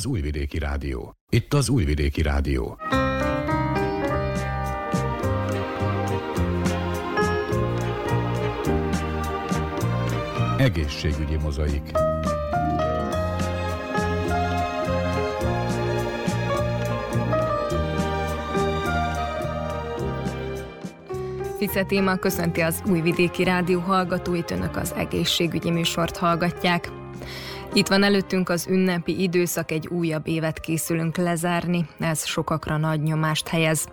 Az Újvidéki Rádió. Itt az Újvidéki Rádió. Egészségügyi mozaik. Fice téma köszönti az Újvidéki Rádió hallgatóit, önök az egészségügyi műsort hallgatják. Itt van előttünk az ünnepi időszak, egy újabb évet készülünk lezárni, ez sokakra nagy nyomást helyez.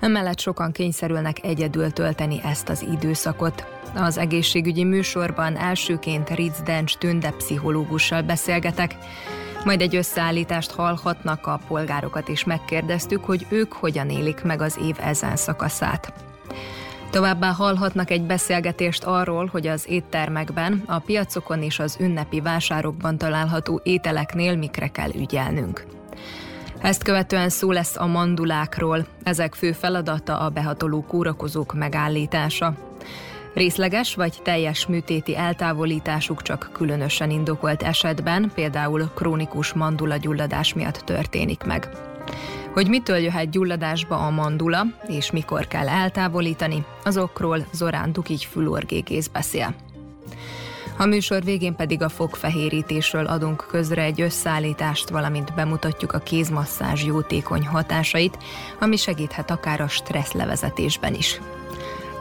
Emellett sokan kényszerülnek egyedül tölteni ezt az időszakot. Az egészségügyi műsorban elsőként Ritz Dencs Tünde pszichológussal beszélgetek, majd egy összeállítást hallhatnak a polgárokat, és megkérdeztük, hogy ők hogyan élik meg az év ezen szakaszát. Továbbá hallhatnak egy beszélgetést arról, hogy az éttermekben, a piacokon és az ünnepi vásárokban található ételeknél mikre kell ügyelnünk. Ezt követően szó lesz a mandulákról, ezek fő feladata a behatoló kórakozók megállítása. Részleges vagy teljes műtéti eltávolításuk csak különösen indokolt esetben, például krónikus mandulagyulladás miatt történik meg. Hogy mitől jöhet gyulladásba a mandula, és mikor kell eltávolítani, azokról Zorán Dukigy fülorgégész beszél. A műsor végén pedig a fogfehérítésről adunk közre egy összeállítást, valamint bemutatjuk a kézmasszázs jótékony hatásait, ami segíthet akár a stressz levezetésben is.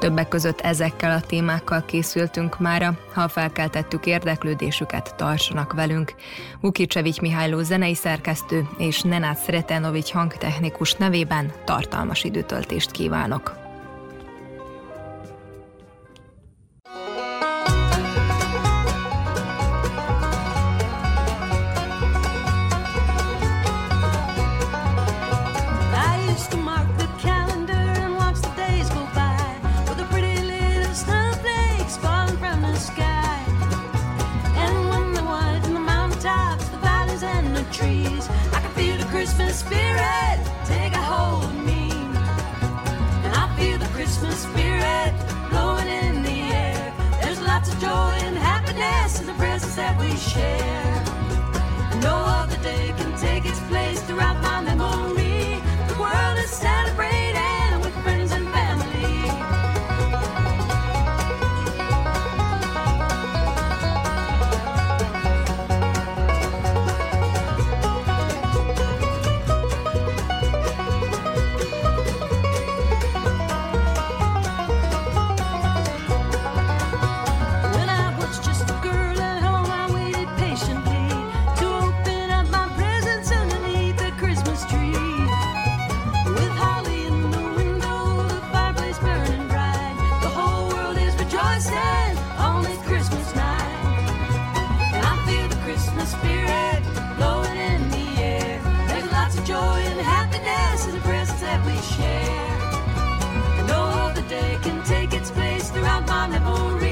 Többek között ezekkel a témákkal készültünk mára, ha felkeltettük érdeklődésüket, tartsanak velünk. Vukicsevics Mihályló zenei szerkesztő és Nenát Sretenovics hangtechnikus nevében tartalmas időtöltést kívánok. Spirit take a hold of me. And I feel the Christmas Spirit blowing in the air. There's lots of joy and happiness in the presence that we share. And no other day can take its place throughout my life. my memory.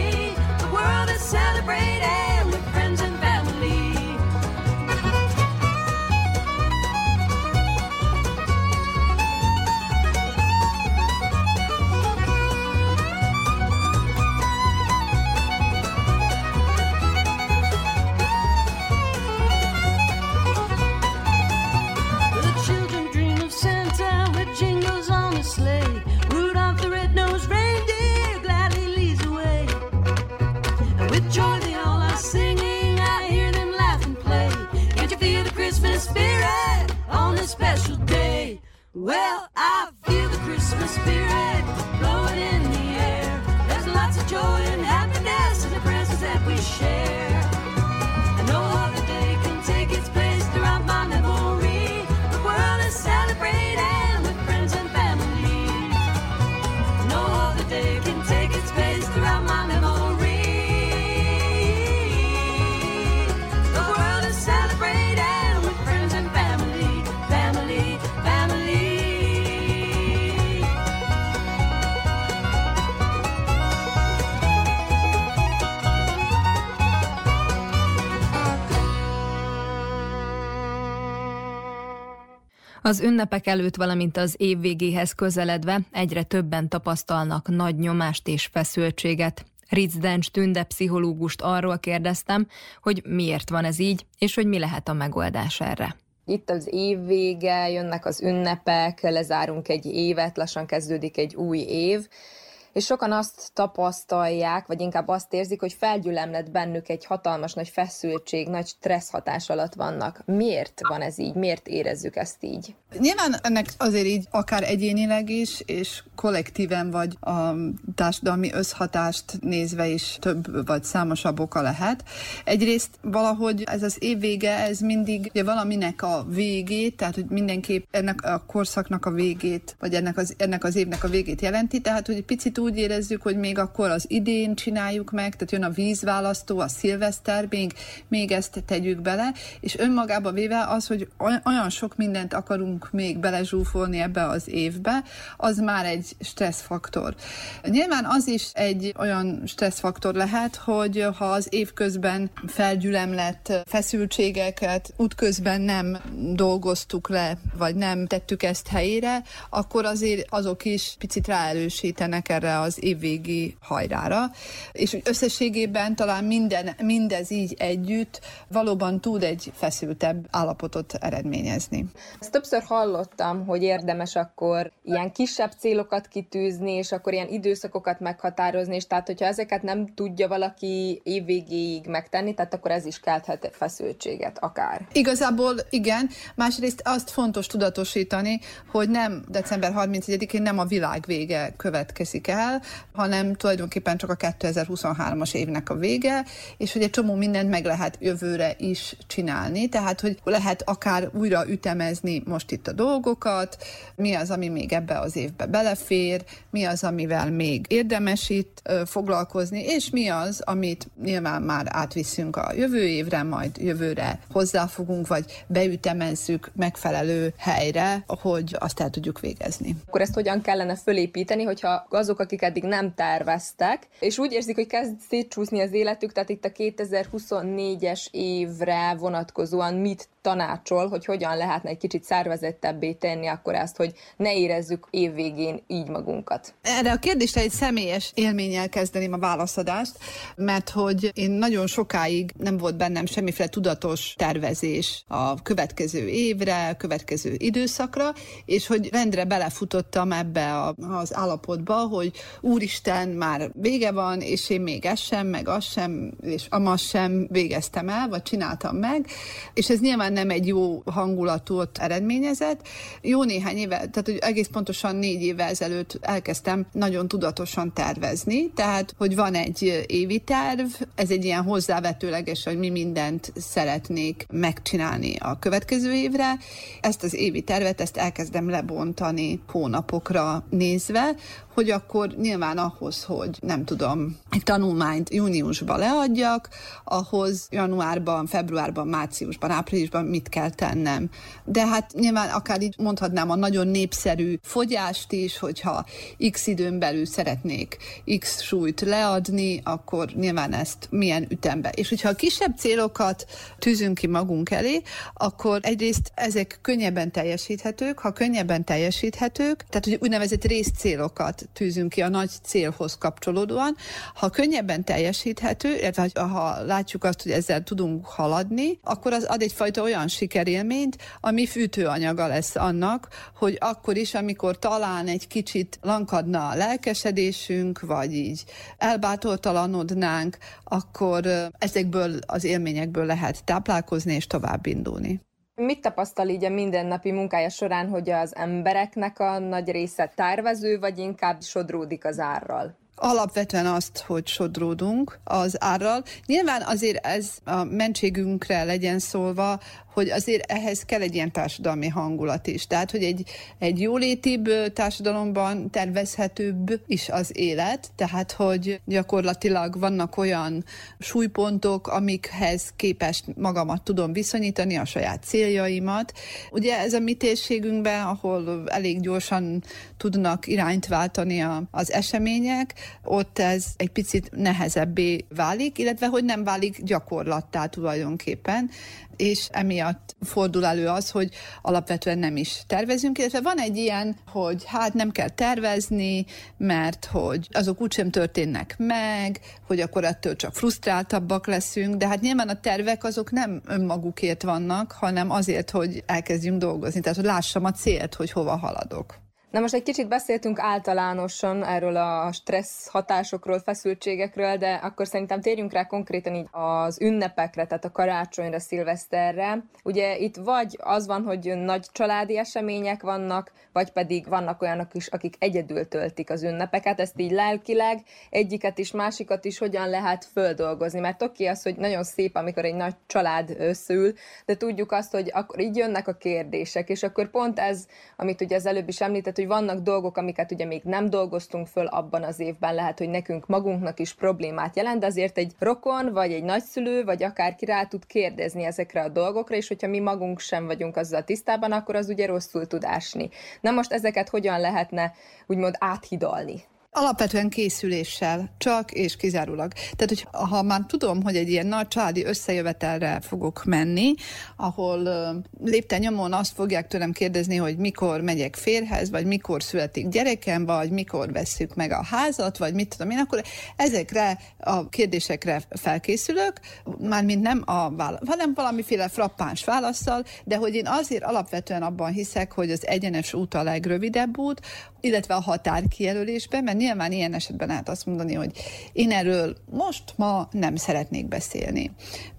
Well, Az ünnepek előtt, valamint az év végéhez közeledve egyre többen tapasztalnak nagy nyomást és feszültséget. Ritz Dencs Tünde pszichológust arról kérdeztem, hogy miért van ez így, és hogy mi lehet a megoldás erre. Itt az év vége, jönnek az ünnepek, lezárunk egy évet, lassan kezdődik egy új év, és sokan azt tapasztalják, vagy inkább azt érzik, hogy felgyülemlett bennük egy hatalmas nagy feszültség, nagy stressz hatás alatt vannak. Miért van ez így? Miért érezzük ezt így? Nyilván ennek azért így akár egyénileg is, és kollektíven vagy a társadalmi összhatást nézve is több vagy számosabb oka lehet. Egyrészt valahogy ez az év vége, ez mindig ugye valaminek a végét, tehát hogy mindenképp ennek a korszaknak a végét, vagy ennek az, ennek az évnek a végét jelenti, tehát hogy picit úgy érezzük, hogy még akkor az idén csináljuk meg, tehát jön a vízválasztó, a szilveszter, még, még ezt tegyük bele, és önmagába véve az, hogy olyan sok mindent akarunk még belezsúfolni ebbe az évbe, az már egy stresszfaktor. Nyilván az is egy olyan stresszfaktor lehet, hogy ha az év közben felgyülemlett feszültségeket útközben nem dolgoztuk le, vagy nem tettük ezt helyére, akkor azért azok is picit ráerősítenek erre erre az évvégi hajrára, és összességében talán minden, mindez így együtt valóban tud egy feszültebb állapotot eredményezni. Ezt többször hallottam, hogy érdemes akkor ilyen kisebb célokat kitűzni, és akkor ilyen időszakokat meghatározni, és tehát hogyha ezeket nem tudja valaki évvégéig megtenni, tehát akkor ez is kelthet feszültséget akár. Igazából igen, másrészt azt fontos tudatosítani, hogy nem december 31-én nem a világ vége következik el, el, hanem tulajdonképpen csak a 2023-as évnek a vége, és hogy egy csomó mindent meg lehet jövőre is csinálni, tehát hogy lehet akár újra ütemezni most itt a dolgokat, mi az, ami még ebbe az évbe belefér, mi az, amivel még érdemes itt foglalkozni, és mi az, amit nyilván már átviszünk a jövő évre, majd jövőre hozzáfogunk, vagy beütemezzük megfelelő helyre, hogy azt el tudjuk végezni. Akkor ezt hogyan kellene fölépíteni, hogyha azok, akik eddig nem terveztek, és úgy érzik, hogy kezd szétcsúszni az életük, tehát itt a 2024-es évre vonatkozóan mit tanácsol, hogy hogyan lehetne egy kicsit szervezettebbé tenni akkor ezt, hogy ne érezzük évvégén így magunkat. Erre a kérdésre egy személyes élménnyel kezdeném a válaszadást, mert hogy én nagyon sokáig nem volt bennem semmiféle tudatos tervezés a következő évre, a következő időszakra, és hogy rendre belefutottam ebbe a, az állapotba, hogy úristen, már vége van, és én még ezt sem, meg azt sem, és amaz sem végeztem el, vagy csináltam meg, és ez nyilván nem egy jó hangulatot eredményezett. Jó néhány éve, tehát hogy egész pontosan négy évvel ezelőtt elkezdtem nagyon tudatosan tervezni, tehát hogy van egy évi terv, ez egy ilyen hozzávetőleges, hogy mi mindent szeretnék megcsinálni a következő évre. Ezt az évi tervet, ezt elkezdem lebontani hónapokra nézve, hogy akkor nyilván ahhoz, hogy nem tudom, egy tanulmányt júniusban leadjak, ahhoz januárban, februárban, márciusban, áprilisban mit kell tennem. De hát nyilván akár így mondhatnám a nagyon népszerű fogyást is, hogyha x időn belül szeretnék x súlyt leadni, akkor nyilván ezt milyen ütembe. És hogyha a kisebb célokat tűzünk ki magunk elé, akkor egyrészt ezek könnyebben teljesíthetők, ha könnyebben teljesíthetők, tehát hogy úgynevezett részcélokat tűzünk ki a nagy célhoz kapcsolódóan. Ha könnyebben teljesíthető, illetve ha látjuk azt, hogy ezzel tudunk haladni, akkor az ad egyfajta olyan sikerélményt, ami fűtőanyaga lesz annak, hogy akkor is, amikor talán egy kicsit lankadna a lelkesedésünk, vagy így elbátortalanodnánk, akkor ezekből az élményekből lehet táplálkozni és tovább indulni. Mit tapasztal így a mindennapi munkája során, hogy az embereknek a nagy része tervező, vagy inkább sodródik az árral? Alapvetően azt, hogy sodródunk az árral. Nyilván azért ez a mentségünkre legyen szólva, hogy azért ehhez kell egy ilyen társadalmi hangulat is. Tehát, hogy egy, egy jólétibb társadalomban tervezhetőbb is az élet, tehát, hogy gyakorlatilag vannak olyan súlypontok, amikhez képest magamat tudom viszonyítani, a saját céljaimat. Ugye ez a mi térségünkben, ahol elég gyorsan tudnak irányt váltani a, az események, ott ez egy picit nehezebbé válik, illetve hogy nem válik gyakorlattá tulajdonképpen, és emiatt miatt fordul elő az, hogy alapvetően nem is tervezünk, illetve van egy ilyen, hogy hát nem kell tervezni, mert hogy azok úgysem történnek meg, hogy akkor ettől csak frusztráltabbak leszünk, de hát nyilván a tervek azok nem önmagukért vannak, hanem azért, hogy elkezdjünk dolgozni, tehát hogy lássam a célt, hogy hova haladok. Na most egy kicsit beszéltünk általánosan erről a stressz hatásokról, feszültségekről, de akkor szerintem térjünk rá konkrétan így az ünnepekre, tehát a karácsonyra, szilveszterre. Ugye itt vagy az van, hogy nagy családi események vannak, vagy pedig vannak olyanok is, akik egyedül töltik az ünnepeket, ezt így lelkileg egyiket is, másikat is hogyan lehet földolgozni. Mert oké az, hogy nagyon szép, amikor egy nagy család összeül, de tudjuk azt, hogy akkor így jönnek a kérdések, és akkor pont ez, amit ugye az előbb is említett, hogy vannak dolgok, amiket ugye még nem dolgoztunk föl abban az évben, lehet, hogy nekünk magunknak is problémát jelent, de azért egy rokon, vagy egy nagyszülő, vagy akárki rá tud kérdezni ezekre a dolgokra, és hogyha mi magunk sem vagyunk azzal tisztában, akkor az ugye rosszul tud ásni. Na most ezeket hogyan lehetne úgymond áthidalni? Alapvetően készüléssel, csak és kizárólag. Tehát, hogy ha már tudom, hogy egy ilyen nagy családi összejövetelre fogok menni, ahol lépten nyomon azt fogják tőlem kérdezni, hogy mikor megyek férhez, vagy mikor születik gyerekem, vagy mikor vesszük meg a házat, vagy mit tudom én, akkor ezekre a kérdésekre felkészülök, mármint nem a válasz, hanem valamiféle frappáns válaszsal, de hogy én azért alapvetően abban hiszek, hogy az egyenes út a legrövidebb út, illetve a határkijelölésben, mert nyilván ilyen esetben lehet azt mondani, hogy én erről most ma nem szeretnék beszélni.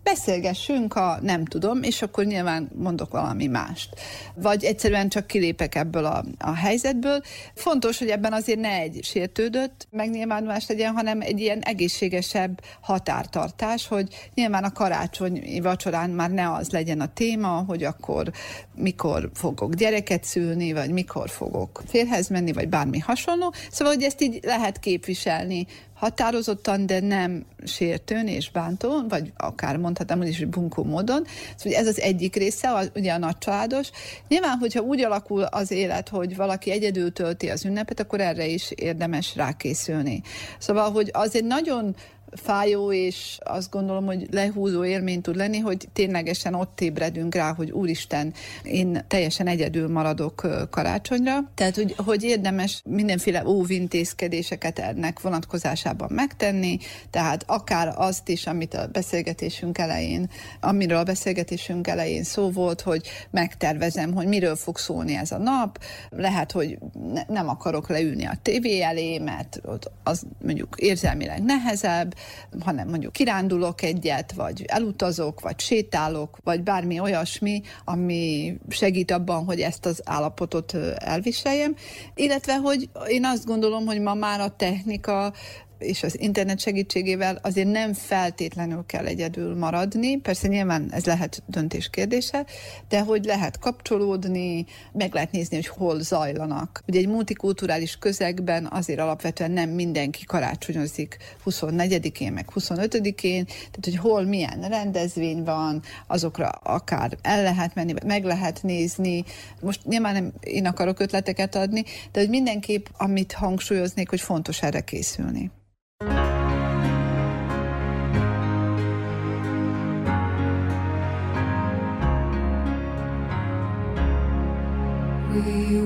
Beszélgessünk a nem tudom, és akkor nyilván mondok valami mást. Vagy egyszerűen csak kilépek ebből a, a helyzetből. Fontos, hogy ebben azért ne egy sértődött megnyilvánulás legyen, hanem egy ilyen egészségesebb határtartás, hogy nyilván a karácsony vacsorán már ne az legyen a téma, hogy akkor mikor fogok gyereket szülni, vagy mikor fogok férhez menni, vagy bármi hasonló. Szóval, hogy ezt így lehet képviselni határozottan, de nem sértőn és bántón, vagy akár mondhatnám is, hogy bunkó módon. Szóval ez az egyik része, ugye a nagycsaládos. Nyilván, hogyha úgy alakul az élet, hogy valaki egyedül tölti az ünnepet, akkor erre is érdemes rákészülni. Szóval, hogy az egy nagyon fájó, és azt gondolom, hogy lehúzó élmény tud lenni, hogy ténylegesen ott ébredünk rá, hogy úristen, én teljesen egyedül maradok karácsonyra. Tehát, hogy, hogy érdemes mindenféle óvintézkedéseket ennek vonatkozásában megtenni, tehát akár azt is, amit a beszélgetésünk elején, amiről a beszélgetésünk elején szó volt, hogy megtervezem, hogy miről fog szólni ez a nap, lehet, hogy ne, nem akarok leülni a tévé elé, mert az mondjuk érzelmileg nehezebb, hanem mondjuk kirándulok egyet, vagy elutazok, vagy sétálok, vagy bármi olyasmi, ami segít abban, hogy ezt az állapotot elviseljem. Illetve, hogy én azt gondolom, hogy ma már a technika és az internet segítségével azért nem feltétlenül kell egyedül maradni, persze nyilván ez lehet döntés kérdése, de hogy lehet kapcsolódni, meg lehet nézni, hogy hol zajlanak. Ugye egy multikulturális közegben azért alapvetően nem mindenki karácsonyozik 24-én, meg 25-én, tehát hogy hol milyen rendezvény van, azokra akár el lehet menni, meg lehet nézni. Most nyilván nem én akarok ötleteket adni, de hogy mindenképp, amit hangsúlyoznék, hogy fontos erre készülni.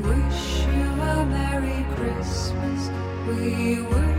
Wish you a Merry Christmas. We wish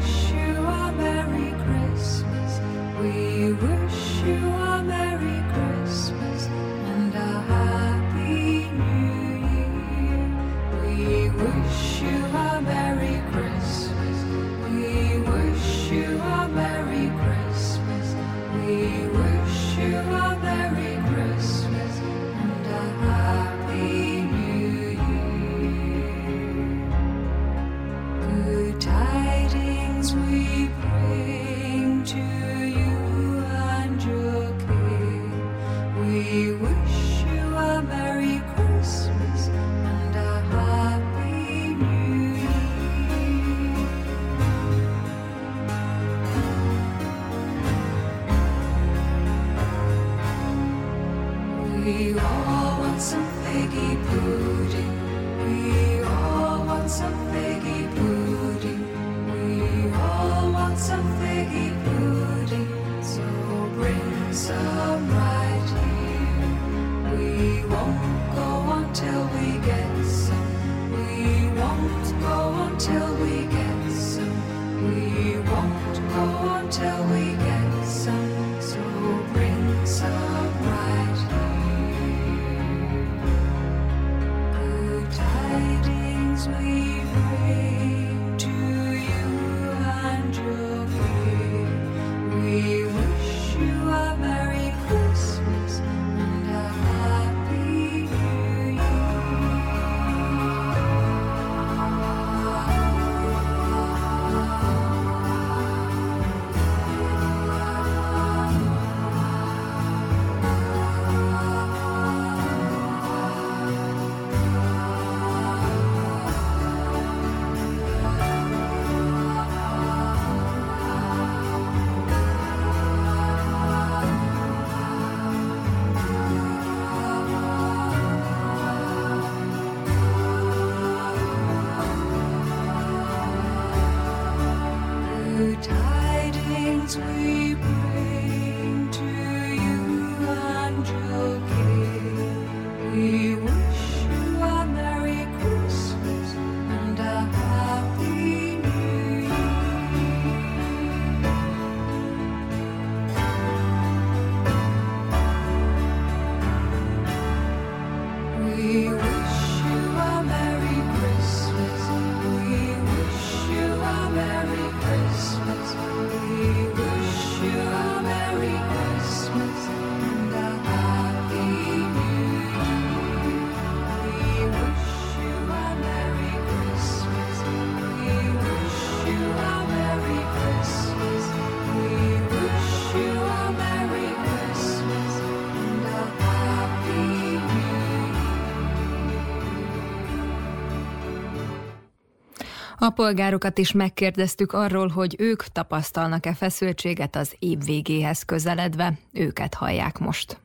A polgárokat is megkérdeztük arról, hogy ők tapasztalnak-e feszültséget az év végéhez közeledve. Őket hallják most.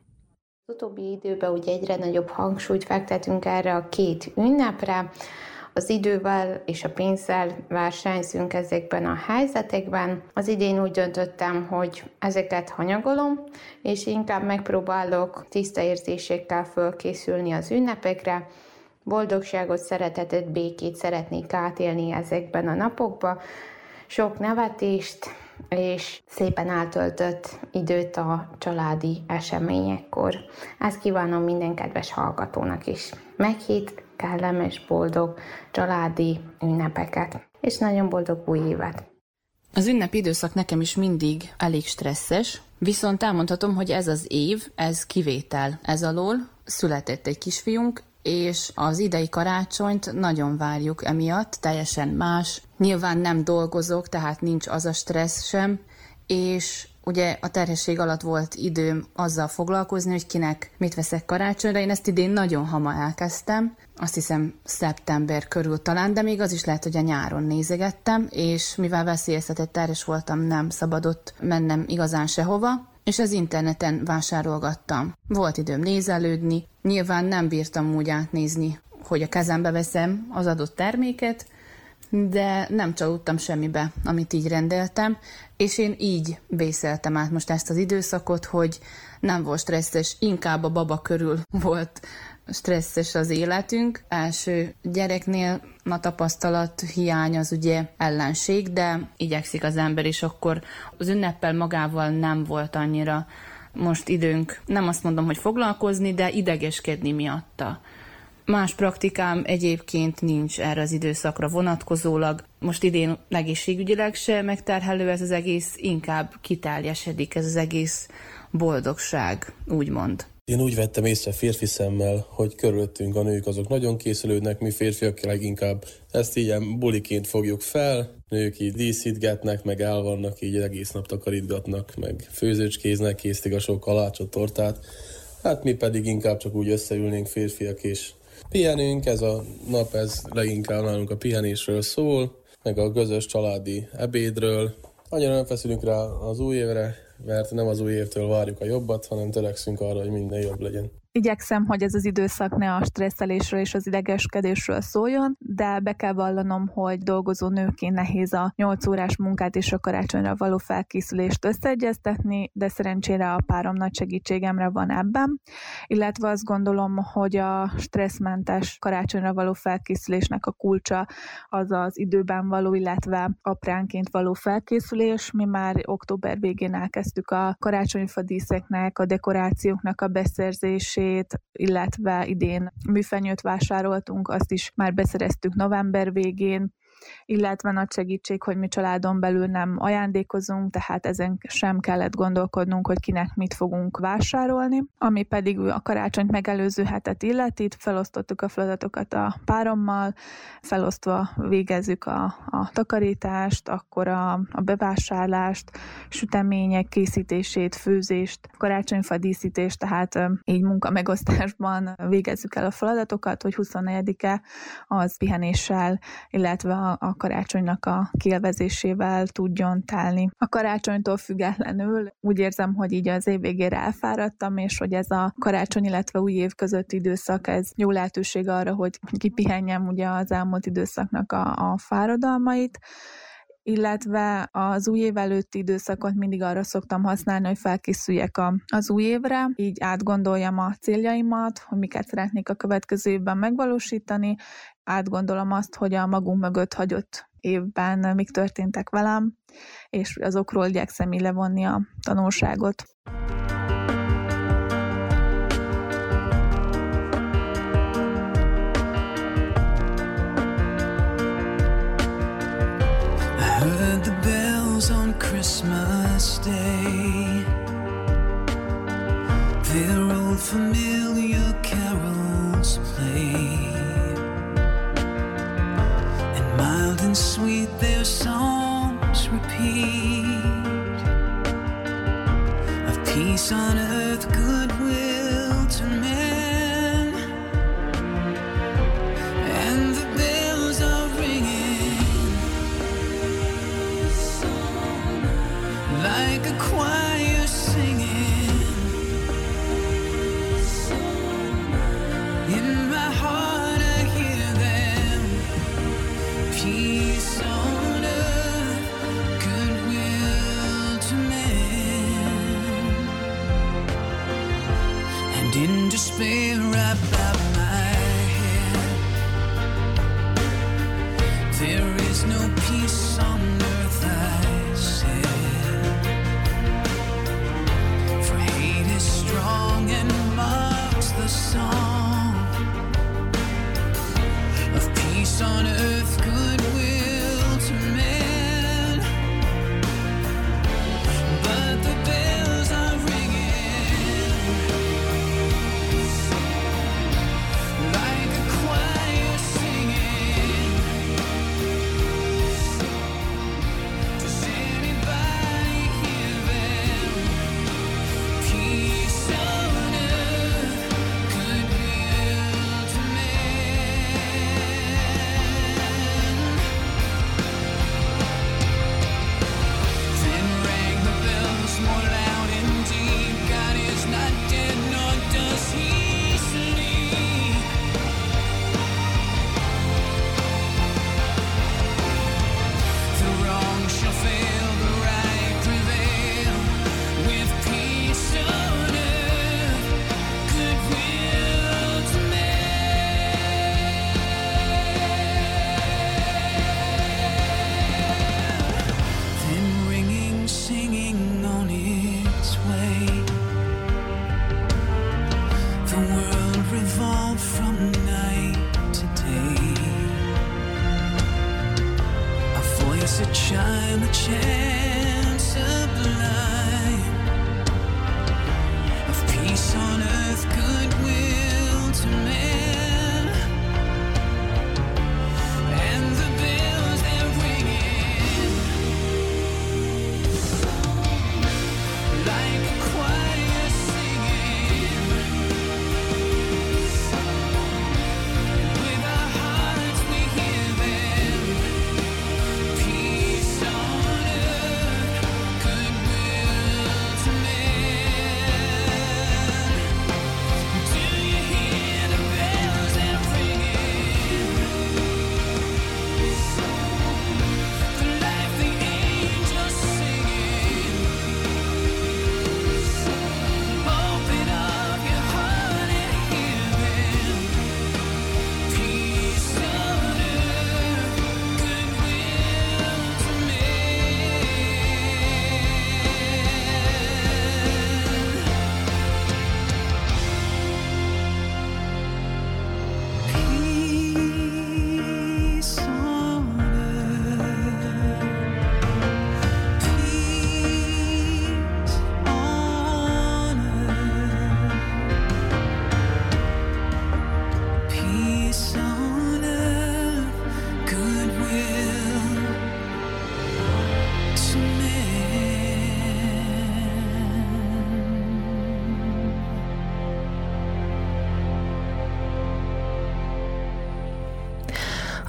Az utóbbi időben ugye egyre nagyobb hangsúlyt fektetünk erre a két ünnepre. Az idővel és a pénzzel versenyzünk ezekben a helyzetekben. Az idén úgy döntöttem, hogy ezeket hanyagolom, és inkább megpróbálok tiszta érzésekkel fölkészülni az ünnepekre, Boldogságot, szeretetet, békét szeretnék átélni ezekben a napokban, sok nevetést, és szépen eltöltött időt a családi eseményekkor. Ezt kívánom minden kedves hallgatónak is. Meghét, kellemes, boldog családi ünnepeket, és nagyon boldog új évet! Az ünnepi időszak nekem is mindig elég stresszes, viszont elmondhatom, hogy ez az év, ez kivétel ez alól. Született egy kisfiunk, és az idei karácsonyt nagyon várjuk emiatt, teljesen más. Nyilván nem dolgozok, tehát nincs az a stressz sem, és ugye a terhesség alatt volt időm azzal foglalkozni, hogy kinek mit veszek karácsonyra. Én ezt idén nagyon hamar elkezdtem, azt hiszem szeptember körül talán, de még az is lehet, hogy a nyáron nézegettem, és mivel veszélyeztetett terhes voltam, nem szabadott mennem igazán sehova, és az interneten vásárolgattam. Volt időm nézelődni, nyilván nem bírtam úgy átnézni, hogy a kezembe veszem az adott terméket, de nem csalódtam semmibe, amit így rendeltem, és én így vészeltem át most ezt az időszakot, hogy nem volt stresszes, inkább a baba körül volt stresszes az életünk. Első gyereknél a tapasztalat hiány az ugye ellenség, de igyekszik az ember, és akkor az ünneppel magával nem volt annyira most időnk, nem azt mondom, hogy foglalkozni, de idegeskedni miatta. Más praktikám egyébként nincs erre az időszakra vonatkozólag. Most idén egészségügyileg se megterhelő ez az egész, inkább kitáljesedik ez az egész boldogság, úgymond. Én úgy vettem észre férfi szemmel, hogy körülöttünk a nők azok nagyon készülődnek, mi férfiak leginkább ezt ilyen buliként fogjuk fel, nők így díszítgetnek, meg el vannak, így egész nap takarítgatnak, meg főzőcskéznek, készítik a sok kalácsot, tortát. Hát mi pedig inkább csak úgy összeülnénk férfiak és pihenünk, ez a nap ez leginkább nálunk a pihenésről szól, meg a közös családi ebédről. Annyira nem feszülünk rá az új évre, mert nem az új évtől várjuk a jobbat, hanem törekszünk arra, hogy minden jobb legyen. Igyekszem, hogy ez az időszak ne a stresszelésről és az idegeskedésről szóljon, de be kell vallanom, hogy dolgozó nőként nehéz a 8 órás munkát és a karácsonyra való felkészülést összeegyeztetni, de szerencsére a párom nagy segítségemre van ebben, illetve azt gondolom, hogy a stresszmentes karácsonyra való felkészülésnek a kulcsa az az időben való, illetve apránként való felkészülés. Mi már október végén elkezdtük a karácsonyfa díszeknek, a dekorációknak a beszerzését, illetve idén műfenyőt vásároltunk, azt is már beszereztük november végén, illetve nagy segítség, hogy mi családon belül nem ajándékozunk, tehát ezen sem kellett gondolkodnunk, hogy kinek mit fogunk vásárolni. Ami pedig a karácsonyt megelőző hetet illeti, felosztottuk a feladatokat a párommal, felosztva végezzük a, a takarítást, akkor a, a bevásárlást, sütemények készítését, főzést, karácsonyfa díszítést, tehát így munkamegosztásban végezzük el a feladatokat, hogy 24-e az pihenéssel, illetve a a, karácsonynak a kielvezésével tudjon telni. A karácsonytól függetlenül úgy érzem, hogy így az év végére elfáradtam, és hogy ez a karácsony, illetve új év közötti időszak, ez jó lehetőség arra, hogy kipihenjem ugye az elmúlt időszaknak a, a fáradalmait, illetve az új év előtti időszakot mindig arra szoktam használni, hogy felkészüljek a, az új évre, így átgondoljam a céljaimat, hogy miket szeretnék a következő évben megvalósítani, átgondolom azt, hogy a magunk mögött hagyott évben mik történtek velem, és azokról igyekszem így levonni a tanulságot. Christmas Day. Their old familiar carols play. and mild and sweet their songs repeat of peace on earth, goodwill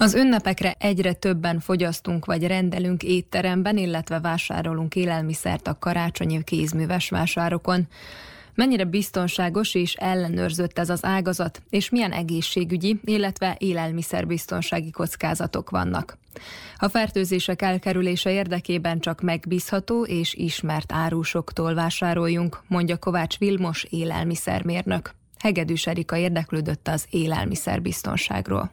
Az ünnepekre egyre többen fogyasztunk vagy rendelünk étteremben, illetve vásárolunk élelmiszert a karácsonyi kézműves vásárokon. Mennyire biztonságos és ellenőrzött ez az ágazat, és milyen egészségügyi, illetve élelmiszerbiztonsági kockázatok vannak? A fertőzések elkerülése érdekében csak megbízható és ismert árusoktól vásároljunk, mondja Kovács Vilmos élelmiszermérnök. Hegedűs Erika érdeklődött az élelmiszerbiztonságról.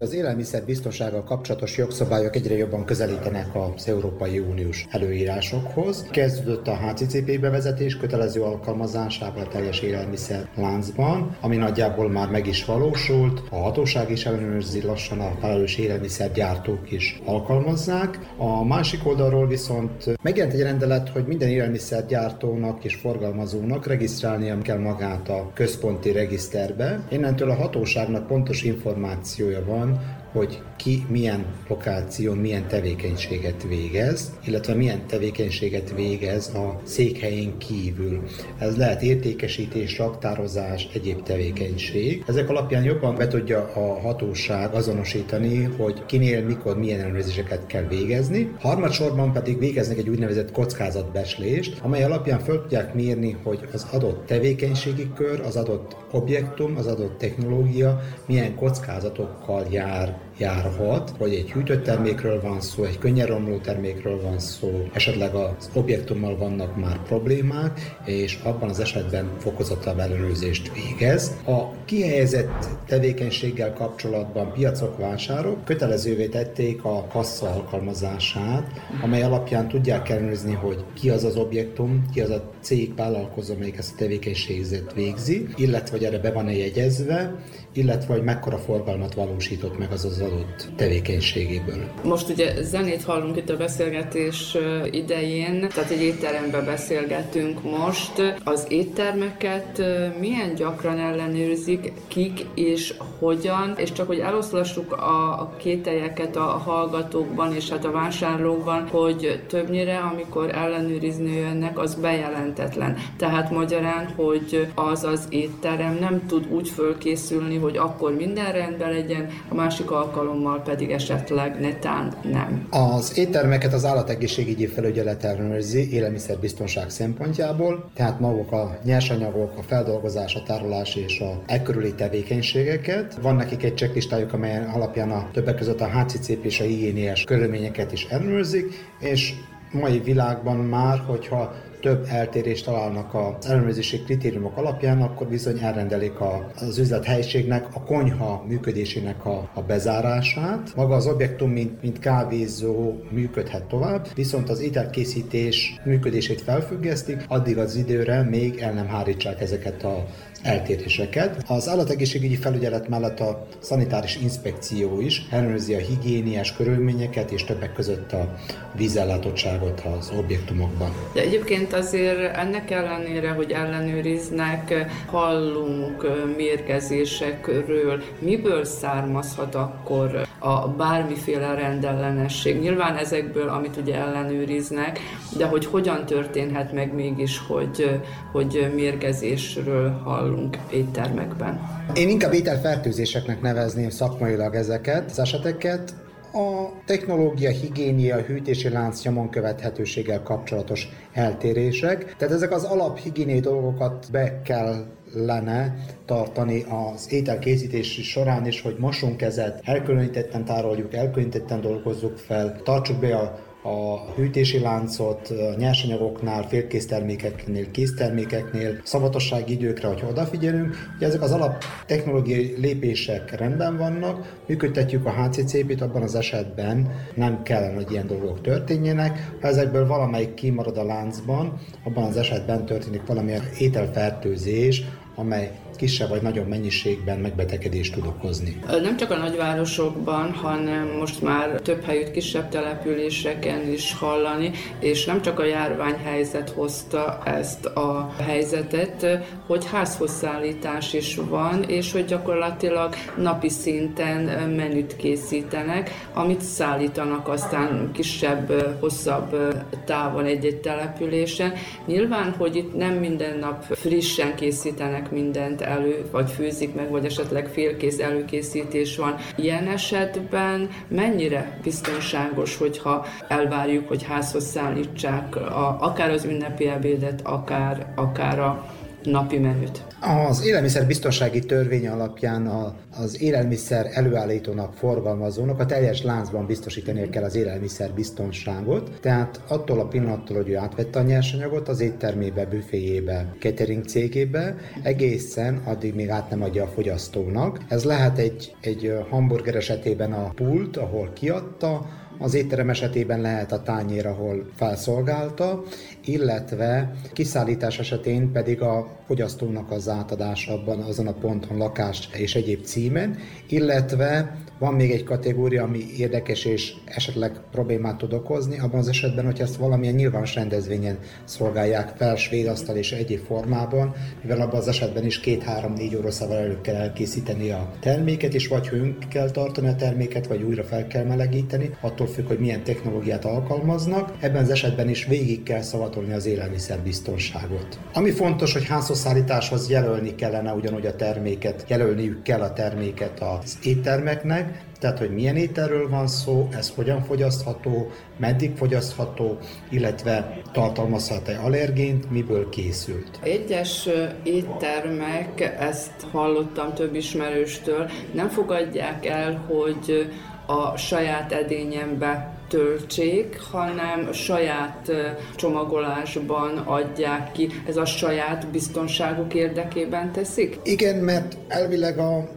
Az élelmiszer biztonsággal kapcsolatos jogszabályok egyre jobban közelítenek az Európai Uniós előírásokhoz. Kezdődött a HCCP bevezetés kötelező alkalmazásával a teljes élelmiszer láncban, ami nagyjából már meg is valósult. A hatóság is ellenőrzi lassan a felelős élelmiszergyártók is alkalmazzák. A másik oldalról viszont megjelent egy rendelet, hogy minden élelmiszergyártónak és forgalmazónak regisztrálnia kell magát a központi regiszterbe. Innentől a hatóságnak pontos információja van, one hogy ki milyen lokáción milyen tevékenységet végez, illetve milyen tevékenységet végez a székhelyén kívül. Ez lehet értékesítés, raktározás, egyéb tevékenység. Ezek alapján jobban be tudja a hatóság azonosítani, hogy kinél, mikor, milyen ellenőrzéseket kell végezni. Harmadsorban pedig végeznek egy úgynevezett kockázatbeslést, amely alapján föl tudják mérni, hogy az adott tevékenységi kör, az adott objektum, az adott technológia milyen kockázatokkal jár járhat, vagy egy hűtött termékről van szó, egy könnyen romló termékről van szó, esetleg az objektummal vannak már problémák, és abban az esetben fokozottabb ellenőrzést végez. A kihelyezett tevékenységgel kapcsolatban piacok, vásárok kötelezővé tették a kassa alkalmazását, amely alapján tudják ellenőrizni, hogy ki az az objektum, ki az a cég vállalkozó, amelyik ezt a tevékenységet végzi, illetve hogy erre be van-e jegyezve, illetve hogy mekkora forgalmat valósított meg az az adott tevékenységéből. Most ugye zenét hallunk itt a beszélgetés idején, tehát egy étteremben beszélgetünk most. Az éttermeket milyen gyakran ellenőrzik, kik és hogyan, és csak hogy eloszlassuk a kételjeket a hallgatókban és hát a vásárlókban, hogy többnyire, amikor ellenőrizni jönnek, az bejelentetlen. Tehát magyarán, hogy az az étterem nem tud úgy fölkészülni, hogy akkor minden rendben legyen, a másik alkalommal pedig esetleg netán nem. Az éttermeket az állategészségügyi felügyelet ellenőrzi élelmiszerbiztonság szempontjából, tehát maguk a nyersanyagok, a feldolgozás, a tárolás és a ekkörüli tevékenységeket. Van nekik egy checklistájuk, amelyen alapján a többek között a HCCP és a higiéniás körülményeket is ellenőrzik, és mai világban már, hogyha több eltérést találnak az ellenőrzési kritériumok alapján, akkor bizony elrendelik az üzlethelyiségnek a konyha működésének a, a bezárását. Maga az objektum, mint, mint kávézó működhet tovább, viszont az ételkészítés működését felfüggesztik, addig az időre még el nem hárítsák ezeket a eltéréseket. Az állategészségügyi felügyelet mellett a szanitáris inspekció is ellenőrzi a higiéniás körülményeket és többek között a vízellátottságot az objektumokban. De egyébként azért ennek ellenére, hogy ellenőriznek, hallunk mérgezésekről, miből származhat akkor a bármiféle rendellenesség. Nyilván ezekből, amit ugye ellenőriznek, de hogy hogyan történhet meg mégis, hogy, hogy mérgezésről hallunk éttermekben. Én inkább ételfertőzéseknek nevezném szakmailag ezeket az eseteket. A technológia, higiénia, hűtési lánc nyomon követhetőséggel kapcsolatos eltérések. Tehát ezek az alaphigiéniai dolgokat be kell lenne tartani az ételkészítés során is, hogy mosunk kezet, elkülönítetten tároljuk, elkülönítetten dolgozzuk fel, tartsuk be a a hűtési láncot nyersanyagoknál, félkész termékeknél, késztermékeknél, szavatossági időkre, hogy odafigyelünk. Ugye ezek az alap technológiai lépések rendben vannak, működtetjük a HCCP-t, abban az esetben nem kellene, hogy ilyen dolgok történjenek. Ha ezekből valamelyik kimarad a láncban, abban az esetben történik valamilyen ételfertőzés, amely kisebb vagy nagyobb mennyiségben megbetegedést tud okozni. Nem csak a nagyvárosokban, hanem most már több helyütt kisebb településeken is hallani, és nem csak a járványhelyzet hozta ezt a helyzetet, hogy házhozszállítás is van, és hogy gyakorlatilag napi szinten menüt készítenek, amit szállítanak aztán kisebb, hosszabb távon egy-egy településen. Nyilván, hogy itt nem minden nap frissen készítenek készítenek mindent elő, vagy főzik meg, vagy esetleg félkész előkészítés van. Ilyen esetben mennyire biztonságos, hogyha elvárjuk, hogy házhoz szállítsák a, akár az ünnepi ebédet, akár, akár a napi menüt? Az élelmiszer biztonsági törvény alapján a, az élelmiszer előállítónak, forgalmazónak a teljes láncban biztosítani kell az élelmiszer biztonságot. Tehát attól a pillanattól, hogy ő átvette a nyersanyagot az éttermébe, büféjébe, catering cégébe, egészen addig még át nem adja a fogyasztónak. Ez lehet egy, egy hamburger esetében a pult, ahol kiadta, az étterem esetében lehet a tányér, ahol felszolgálta, illetve kiszállítás esetén pedig a fogyasztónak az átadása abban azon a ponton lakás és egyéb címen, illetve van még egy kategória, ami érdekes és esetleg problémát tud okozni, abban az esetben, hogy ezt valamilyen nyilvános rendezvényen szolgálják fel, svédasztal és egyéb formában, mivel abban az esetben is két-három-négy óraszával elő kell elkészíteni a terméket, és vagy hőn kell tartani a terméket, vagy újra fel kell melegíteni, attól függ, hogy milyen technológiát alkalmaznak. Ebben az esetben is végig kell szavatolni az élelmiszerbiztonságot. Ami fontos, hogy házhozszállításhoz jelölni kellene ugyanúgy a terméket, jelölniük kell a terméket az éttermeknek, tehát hogy milyen ételről van szó, ez hogyan fogyasztható, meddig fogyasztható, illetve tartalmazhat-e allergént, miből készült. Egyes éttermek, ezt hallottam több ismerőstől, nem fogadják el, hogy a saját edényembe töltsék, hanem saját csomagolásban adják ki. Ez a saját biztonságuk érdekében teszik? Igen, mert elvileg a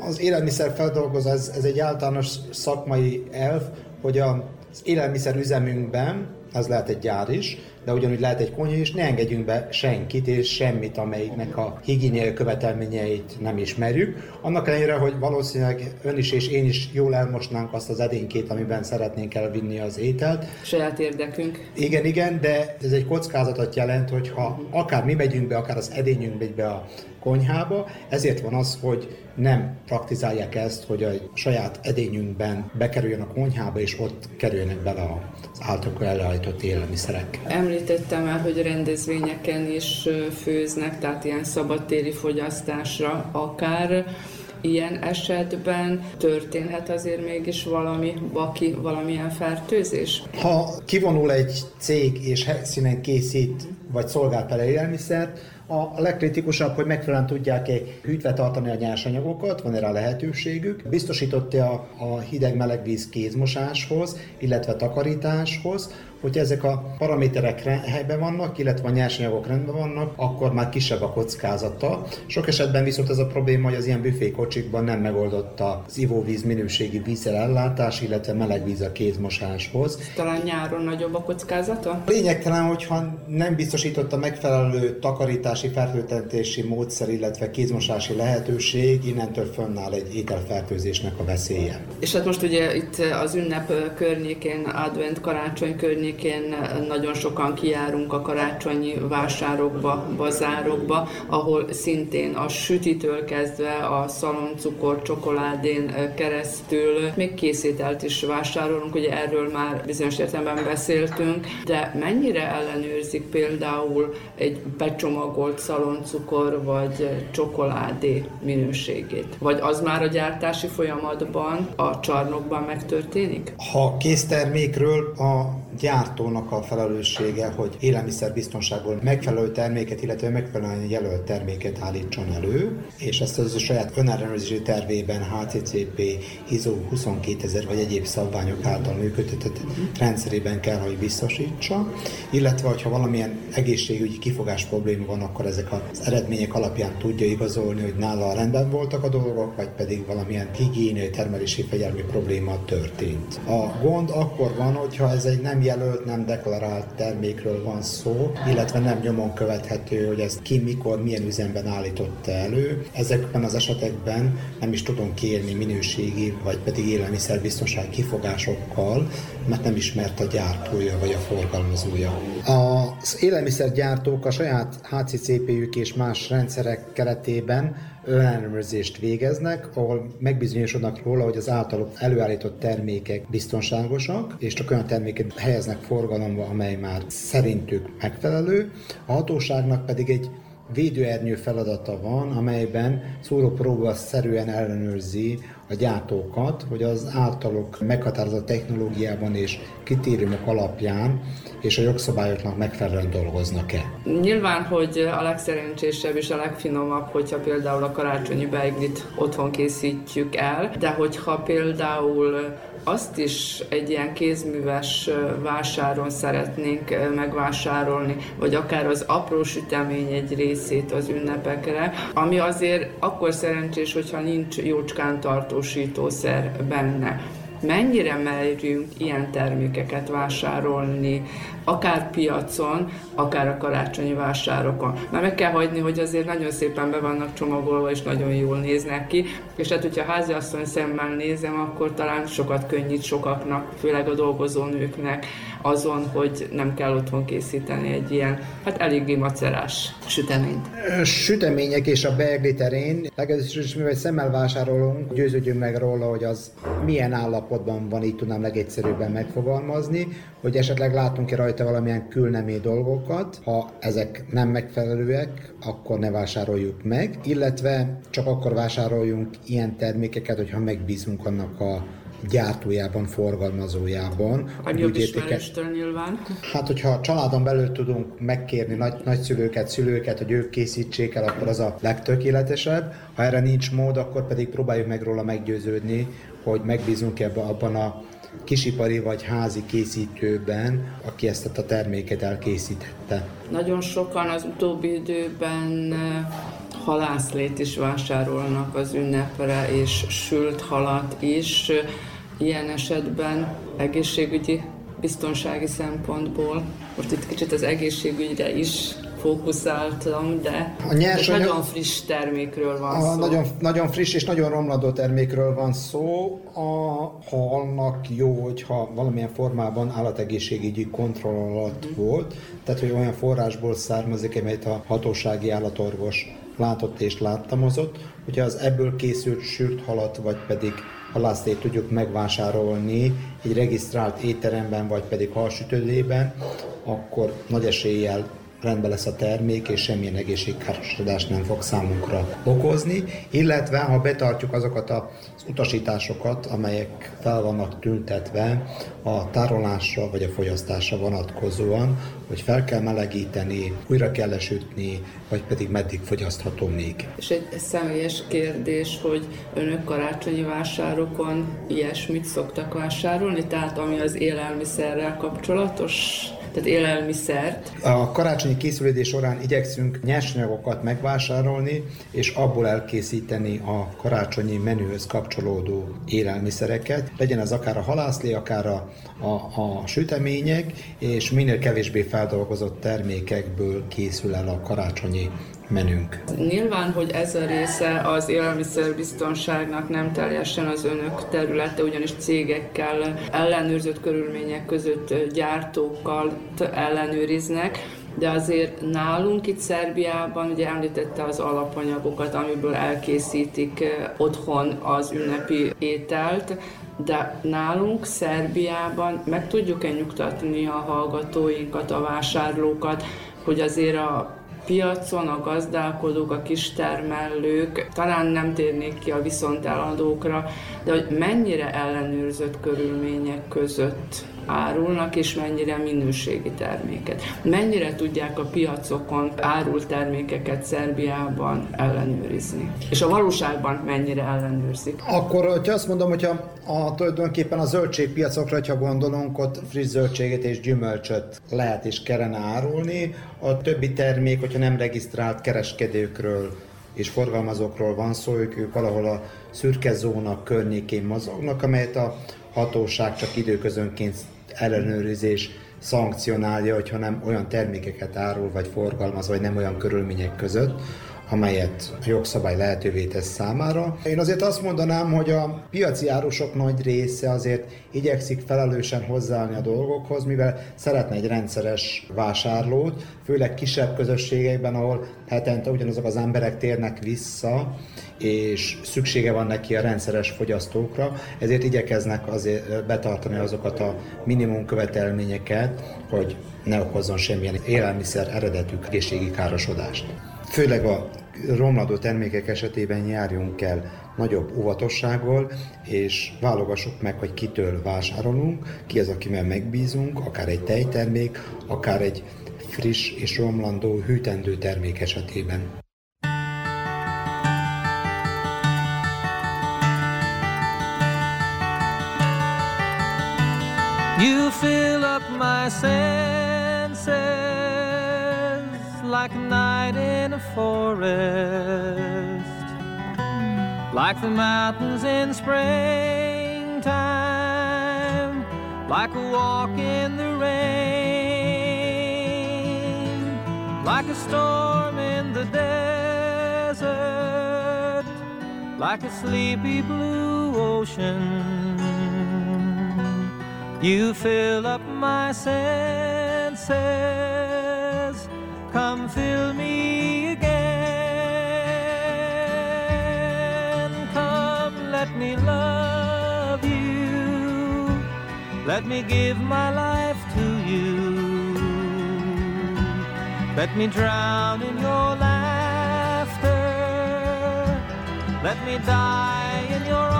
az élelmiszer feldolgozás, ez, ez egy általános szakmai elv, hogy az élelmiszer üzemünkben, ez lehet egy gyár is, de ugyanúgy lehet egy konyha is, ne engedjünk be senkit és semmit, amelyiknek a higiéniai követelményeit nem ismerjük. Annak ellenére, hogy valószínűleg ön is és én is jól elmosnánk azt az edénykét, amiben szeretnénk elvinni az ételt. Saját érdekünk. Igen, igen, de ez egy kockázatot jelent, hogyha akár mi megyünk be, akár az edényünk megy be a konyhába, ezért van az, hogy nem praktizálják ezt, hogy a saját edényünkben bekerüljön a konyhába, és ott kerüljenek bele az általuk előállított élelmiszerek. Említettem el, hogy rendezvényeken is főznek, tehát ilyen szabadtéri fogyasztásra akár ilyen esetben történhet azért mégis valami baki, valamilyen fertőzés? Ha kivonul egy cég és helyszínen készít vagy szolgál fel élelmiszert, a legkritikusabb, hogy megfelelően tudják-e hűtve tartani a nyersanyagokat, van erre lehetőségük. Biztosította a hideg-meleg víz kézmosáshoz, illetve takarításhoz, Hogyha ezek a paraméterek helyben vannak, illetve a nyersanyagok rendben vannak, akkor már kisebb a kockázata. Sok esetben viszont ez a probléma, hogy az ilyen büfékocsikban nem megoldott az ivóvíz minőségi vízzel ellátás, illetve meleg víz a kézmosáshoz. Talán nyáron nagyobb a kockázata? Lényegtelen, hogyha nem biztosította megfelelő takarítási, fertőtlentési módszer, illetve kézmosási lehetőség, innentől fönnáll egy ételfertőzésnek a veszélye. És hát most ugye itt az ünnep környékén, advent karácsony környékén környékén nagyon sokan kijárunk a karácsonyi vásárokba, bazárokba, ahol szintén a sütitől kezdve a szaloncukor, csokoládén keresztül még készítelt is vásárolunk, ugye erről már bizonyos értelemben beszéltünk, de mennyire ellenőrzik például egy becsomagolt szaloncukor vagy csokoládé minőségét? Vagy az már a gyártási folyamatban, a csarnokban megtörténik? Ha késztermékről a gyártónak a felelőssége, hogy élelmiszerbiztonságból megfelelő terméket, illetve megfelelően jelölt terméket állítson elő, és ezt az a saját önellenőrzési tervében HCCP, ISO 22000 vagy egyéb szabványok által működtetett rendszerében kell, hogy biztosítsa, illetve hogyha valamilyen egészségügyi kifogás probléma van, akkor ezek az eredmények alapján tudja igazolni, hogy nála rendben voltak a dolgok, vagy pedig valamilyen higiéniai termelési fegyelmi probléma történt. A gond akkor van, hogyha ez egy nem jelölt, nem deklarált termékről van szó, illetve nem nyomon követhető, hogy ezt ki, mikor, milyen üzemben állította elő. Ezekben az esetekben nem is tudunk kérni minőségi vagy pedig élelmiszerbiztonsági kifogásokkal, mert nem ismert a gyártója vagy a forgalmazója. Az élelmiszergyártók a saját HCCP-jük és más rendszerek keretében önellenőrzést végeznek, ahol megbizonyosodnak róla, hogy az általuk előállított termékek biztonságosak, és csak olyan terméket helyeznek forgalomba, amely már szerintük megfelelő. A hatóságnak pedig egy védőernyő feladata van, amelyben szúrópróba szerűen ellenőrzi a gyártókat, hogy az általuk meghatározott technológiában és kritériumok alapján és a jogszabályoknak megfelelően dolgoznak-e? Nyilván, hogy a legszerencsésebb és a legfinomabb, hogyha például a karácsonyi beiglit otthon készítjük el, de hogyha például azt is egy ilyen kézműves vásáron szeretnénk megvásárolni, vagy akár az apró sütemény egy részét az ünnepekre, ami azért akkor szerencsés, hogyha nincs jócskán tartósítószer benne mennyire merjünk ilyen termékeket vásárolni, akár piacon, akár a karácsonyi vásárokon. Mert meg kell hagyni, hogy azért nagyon szépen be vannak csomagolva, és nagyon jól néznek ki, és hát, hogyha háziasszony szemmel nézem, akkor talán sokat könnyít sokaknak, főleg a dolgozó nőknek azon, hogy nem kell otthon készíteni egy ilyen, hát eléggé macerás süteményt. Sütemények és a beigli terén, legalábbis is mivel szemmel vásárolunk, győződjünk meg róla, hogy az milyen állapotban van, így tudnám legegyszerűbben megfogalmazni, hogy esetleg látunk-e rajta valamilyen külnemé dolgokat, ha ezek nem megfelelőek, akkor ne vásároljuk meg, illetve csak akkor vásároljunk ilyen termékeket, hogyha megbízunk annak a gyártójában, forgalmazójában. Nagyobb ismeréstől nyilván. Hát, hogyha a családon belül tudunk megkérni nagy, nagyszülőket, szülőket, hogy ők készítsék el, akkor az a legtökéletesebb. Ha erre nincs mód, akkor pedig próbáljuk meg róla meggyőződni, hogy megbízunk ebben abban a kisipari vagy házi készítőben, aki ezt a terméket elkészítette. Nagyon sokan az utóbbi időben halászlét is vásárolnak az ünnepre, és sült halat is. Ilyen esetben egészségügyi biztonsági szempontból, most itt kicsit az egészségügyre is fókuszáltam, de a nyersanyag, nagyon friss termékről van a szó. Nagyon, nagyon friss és nagyon romladó termékről van szó. A halnak jó, hogyha valamilyen formában állategészségügyi kontroll alatt mm. volt, tehát hogy olyan forrásból származik, amelyet a hatósági állatorvos látott és láttamozott, hogyha az ebből készült sült halat, vagy pedig halásztét tudjuk megvásárolni egy regisztrált étteremben, vagy pedig halsütődében, akkor nagy eséllyel rendben lesz a termék, és semmilyen egészségkárosodást nem fog számunkra okozni, illetve ha betartjuk azokat az utasításokat, amelyek fel vannak tüntetve a tárolásra vagy a fogyasztásra vonatkozóan, hogy fel kell melegíteni, újra kell lesütni, vagy pedig meddig fogyasztható még. És egy személyes kérdés, hogy önök karácsonyi vásárokon ilyesmit szoktak vásárolni, tehát ami az élelmiszerrel kapcsolatos? Tehát élelmiszert. A karácsonyi készülődés során igyekszünk nyersanyagokat megvásárolni, és abból elkészíteni a karácsonyi menühöz kapcsolódó élelmiszereket. Legyen az akár a halászlé, akár a, a, a sütemények, és minél kevésbé feldolgozott termékekből készül el a karácsonyi menünk. Nyilván, hogy ez a része az élelmiszerbiztonságnak nem teljesen az önök területe, ugyanis cégekkel, ellenőrzött körülmények között gyártókkal ellenőriznek, de azért nálunk itt Szerbiában, ugye említette az alapanyagokat, amiből elkészítik otthon az ünnepi ételt, de nálunk Szerbiában meg tudjuk-e nyugtatni a hallgatóinkat, a vásárlókat, hogy azért a piacon a gazdálkodók, a kistermelők, talán nem térnék ki a viszonteladókra, de hogy mennyire ellenőrzött körülmények között árulnak, és mennyire minőségi terméket. Mennyire tudják a piacokon árult termékeket Szerbiában ellenőrizni. És a valóságban mennyire ellenőrzik. Akkor, hogyha azt mondom, hogyha a, tulajdonképpen a zöldségpiacokra, ha gondolunk, ott friss zöldséget és gyümölcsöt lehet és kellene árulni. A többi termék, hogyha nem regisztrált kereskedőkről és forgalmazókról van szó, ők, ők valahol a szürke zóna környékén mozognak, amelyet a hatóság csak időközönként ellenőrizés szankcionálja, hogyha nem olyan termékeket árul vagy forgalmaz, vagy nem olyan körülmények között, amelyet a jogszabály lehetővé tesz számára. Én azért azt mondanám, hogy a piaci árusok nagy része azért igyekszik felelősen hozzáállni a dolgokhoz, mivel szeretne egy rendszeres vásárlót, főleg kisebb közösségekben, ahol hetente ugyanazok az emberek térnek vissza, és szüksége van neki a rendszeres fogyasztókra, ezért igyekeznek azért betartani azokat a minimum követelményeket, hogy ne okozzon semmilyen élelmiszer eredetű egészségi károsodást. Főleg a romladó termékek esetében járjunk el nagyobb óvatossággal, és válogassuk meg, hogy kitől vásárolunk, ki az, akivel megbízunk, akár egy tejtermék, akár egy friss és romlandó hűtendő termék esetében. You fill up my senses like a night in a forest, like the mountains in springtime, like a walk in the rain, like a storm in the desert, like a sleepy blue ocean you fill up my senses. Come fill me again. Come, let me love you. Let me give my life to you. Let me drown in your laughter. Let me die in your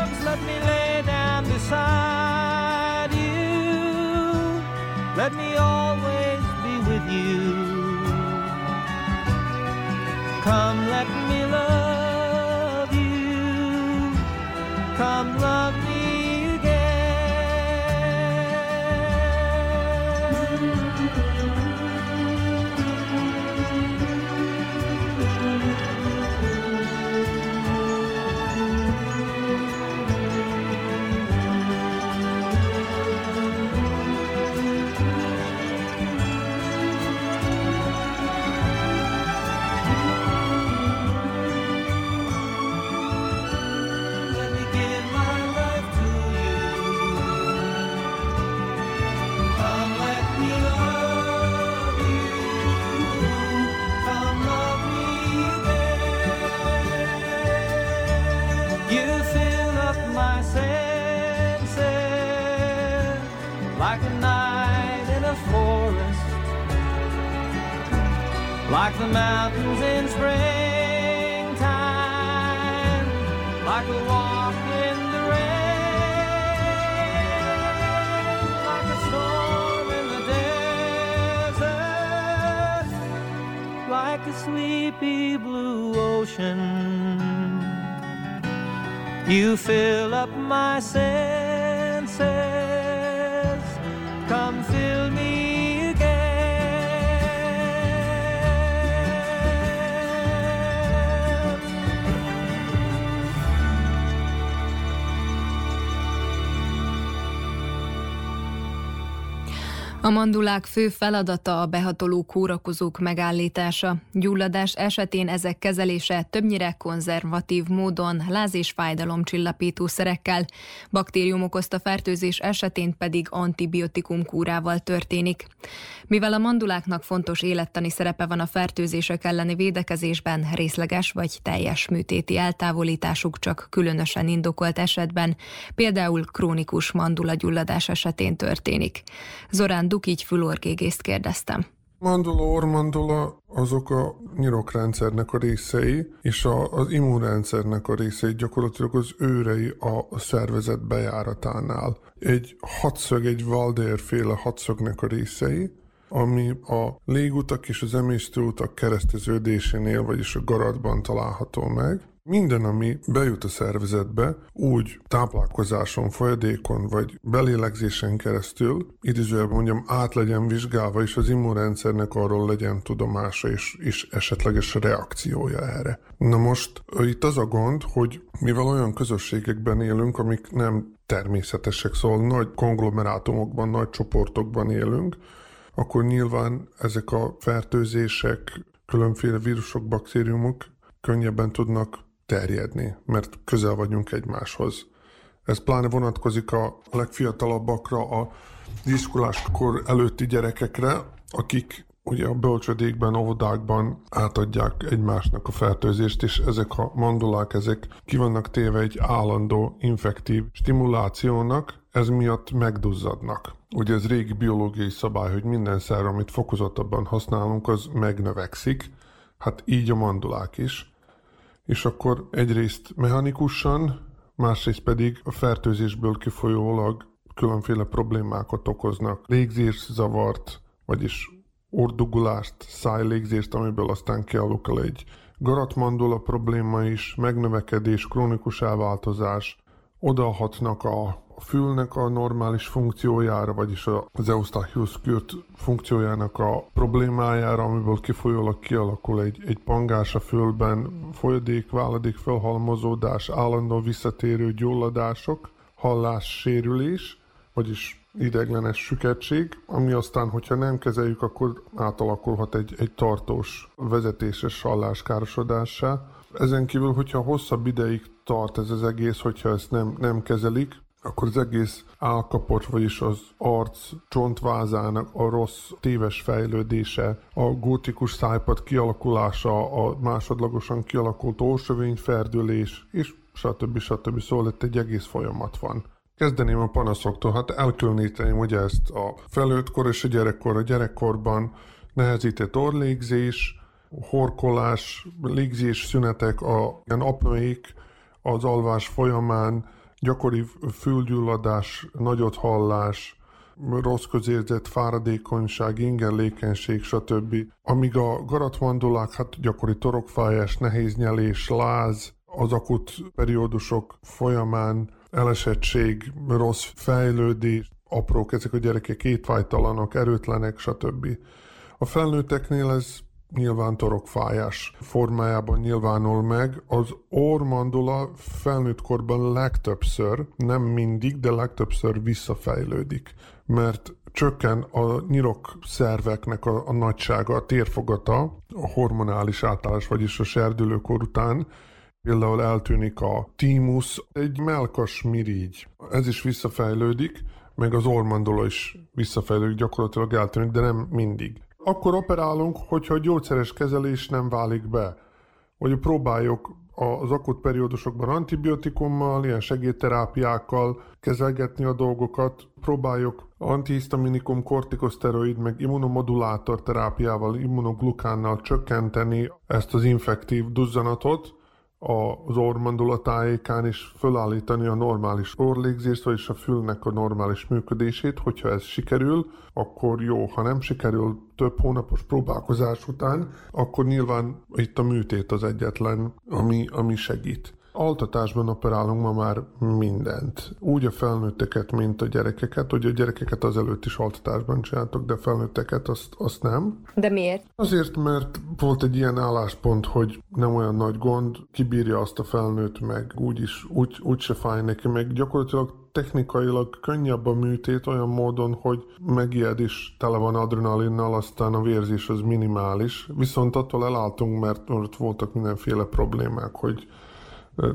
arms. Let me lay down beside Let me always be with you. Come, let me love you. Come, love me. Sleepy blue ocean. You fill up my senses, A mandulák fő feladata a behatoló kórakozók megállítása. Gyulladás esetén ezek kezelése többnyire konzervatív módon, láz és fájdalomcsillapító szerekkel, baktérium okozta fertőzés esetén pedig antibiotikum kúrával történik. Mivel a manduláknak fontos élettani szerepe van a fertőzések elleni védekezésben, részleges vagy teljes műtéti eltávolításuk csak különösen indokolt esetben, például krónikus mandulagyulladás esetén történik. Zorán Dukigy fülorgégészt kérdeztem. Mandula, ormandula azok a nyirokrendszernek a részei, és a, az immunrendszernek a részei, gyakorlatilag az őrei a szervezet bejáratánál. Egy hatszög, egy Valder-féle hatszögnek a részei, ami a légutak és az emésztőutak kereszteződésénél, vagyis a garatban található meg. Minden, ami bejut a szervezetbe, úgy táplálkozáson, folyadékon vagy belélegzésen keresztül, idézőjelben mondjam, át legyen vizsgálva, és az immunrendszernek arról legyen tudomása és, és esetleges reakciója erre. Na most itt az a gond, hogy mivel olyan közösségekben élünk, amik nem természetesek, szóval nagy konglomerátumokban, nagy csoportokban élünk, akkor nyilván ezek a fertőzések, különféle vírusok, baktériumok könnyebben tudnak terjedni, mert közel vagyunk egymáshoz. Ez pláne vonatkozik a legfiatalabbakra, a diszkuláskor előtti gyerekekre, akik ugye a bölcsödékben, óvodákban átadják egymásnak a fertőzést, és ezek a mandulák, ezek ki vannak téve egy állandó infektív stimulációnak, ez miatt megduzzadnak. Ugye ez régi biológiai szabály, hogy minden szer, amit fokozottabban használunk, az megnövekszik, hát így a mandulák is. És akkor egyrészt mechanikusan, másrészt pedig a fertőzésből kifolyólag különféle problémákat okoznak. Légzészavart, vagyis ordugulást, szájlégzést, amiből aztán kialakul egy garatmandula probléma is, megnövekedés, krónikus elváltozás, odahatnak a fülnek a normális funkciójára, vagyis az Eustachius kürt funkciójának a problémájára, amiből kifolyólag kialakul egy, egy pangás a fülben, folyadék, váladék felhalmozódás, állandó visszatérő gyulladások, hallássérülés, vagyis ideglenes süketség, ami aztán, hogyha nem kezeljük, akkor átalakulhat egy, egy tartós vezetéses halláskárosodássá. Ezen kívül, hogyha hosszabb ideig tart ez az egész, hogyha ezt nem, nem kezelik, akkor az egész állkapot, vagyis az arc csontvázának a rossz, téves fejlődése, a gótikus szájpad kialakulása, a másodlagosan kialakult orsövényferdülés, és stb. stb. Szóval itt egy egész folyamat van. Kezdeném a panaszoktól, hát elkülöníteném ugye ezt a felnőttkor és a gyerekkor. A gyerekkorban nehezített orlégzés, horkolás, légzés szünetek, a ilyen apnoik az alvás folyamán, gyakori fülgyulladás, nagyot hallás, rossz közérzet, fáradékonyság, ingerlékenység, stb. Amíg a garatmandulák, hát gyakori torokfájás, nehéz nyelés, láz, az akut periódusok folyamán elesettség, rossz fejlődés, aprók, ezek a gyerekek étvágytalanok, erőtlenek, stb. A felnőtteknél ez nyilván torokfájás formájában nyilvánul meg. Az ormandula felnőtt korban legtöbbször, nem mindig, de legtöbbször visszafejlődik, mert csökken a nyirok szerveknek a, a nagysága, a térfogata, a hormonális átállás, vagyis a serdülőkor után, Például eltűnik a tímusz, egy melkas mirigy. Ez is visszafejlődik, meg az ormandula is visszafejlődik, gyakorlatilag eltűnik, de nem mindig. Akkor operálunk, hogyha a gyógyszeres kezelés nem válik be. Vagy próbáljuk az akut periódusokban antibiotikummal, ilyen segédterápiákkal kezelgetni a dolgokat, próbáljuk antihistaminikum, kortikoszteroid, meg immunomodulátor terápiával, immunoglukánnal csökkenteni ezt az infektív duzzanatot, az orrmandula tájékán is fölállítani a normális orlégzést, vagyis a fülnek a normális működését. Hogyha ez sikerül, akkor jó. Ha nem sikerül több hónapos próbálkozás után, akkor nyilván itt a műtét az egyetlen, ami, ami segít. Altatásban operálunk ma már mindent. Úgy a felnőtteket, mint a gyerekeket. Ugye a gyerekeket azelőtt is altatásban csináltok, de a felnőtteket azt, azt nem. De miért? Azért, mert volt egy ilyen álláspont, hogy nem olyan nagy gond, kibírja azt a felnőtt meg, úgyis, úgy, úgy se fáj neki, meg gyakorlatilag technikailag könnyebb a műtét olyan módon, hogy megijed is tele van adrenalinnal, aztán a vérzés az minimális. Viszont attól elálltunk, mert ott voltak mindenféle problémák, hogy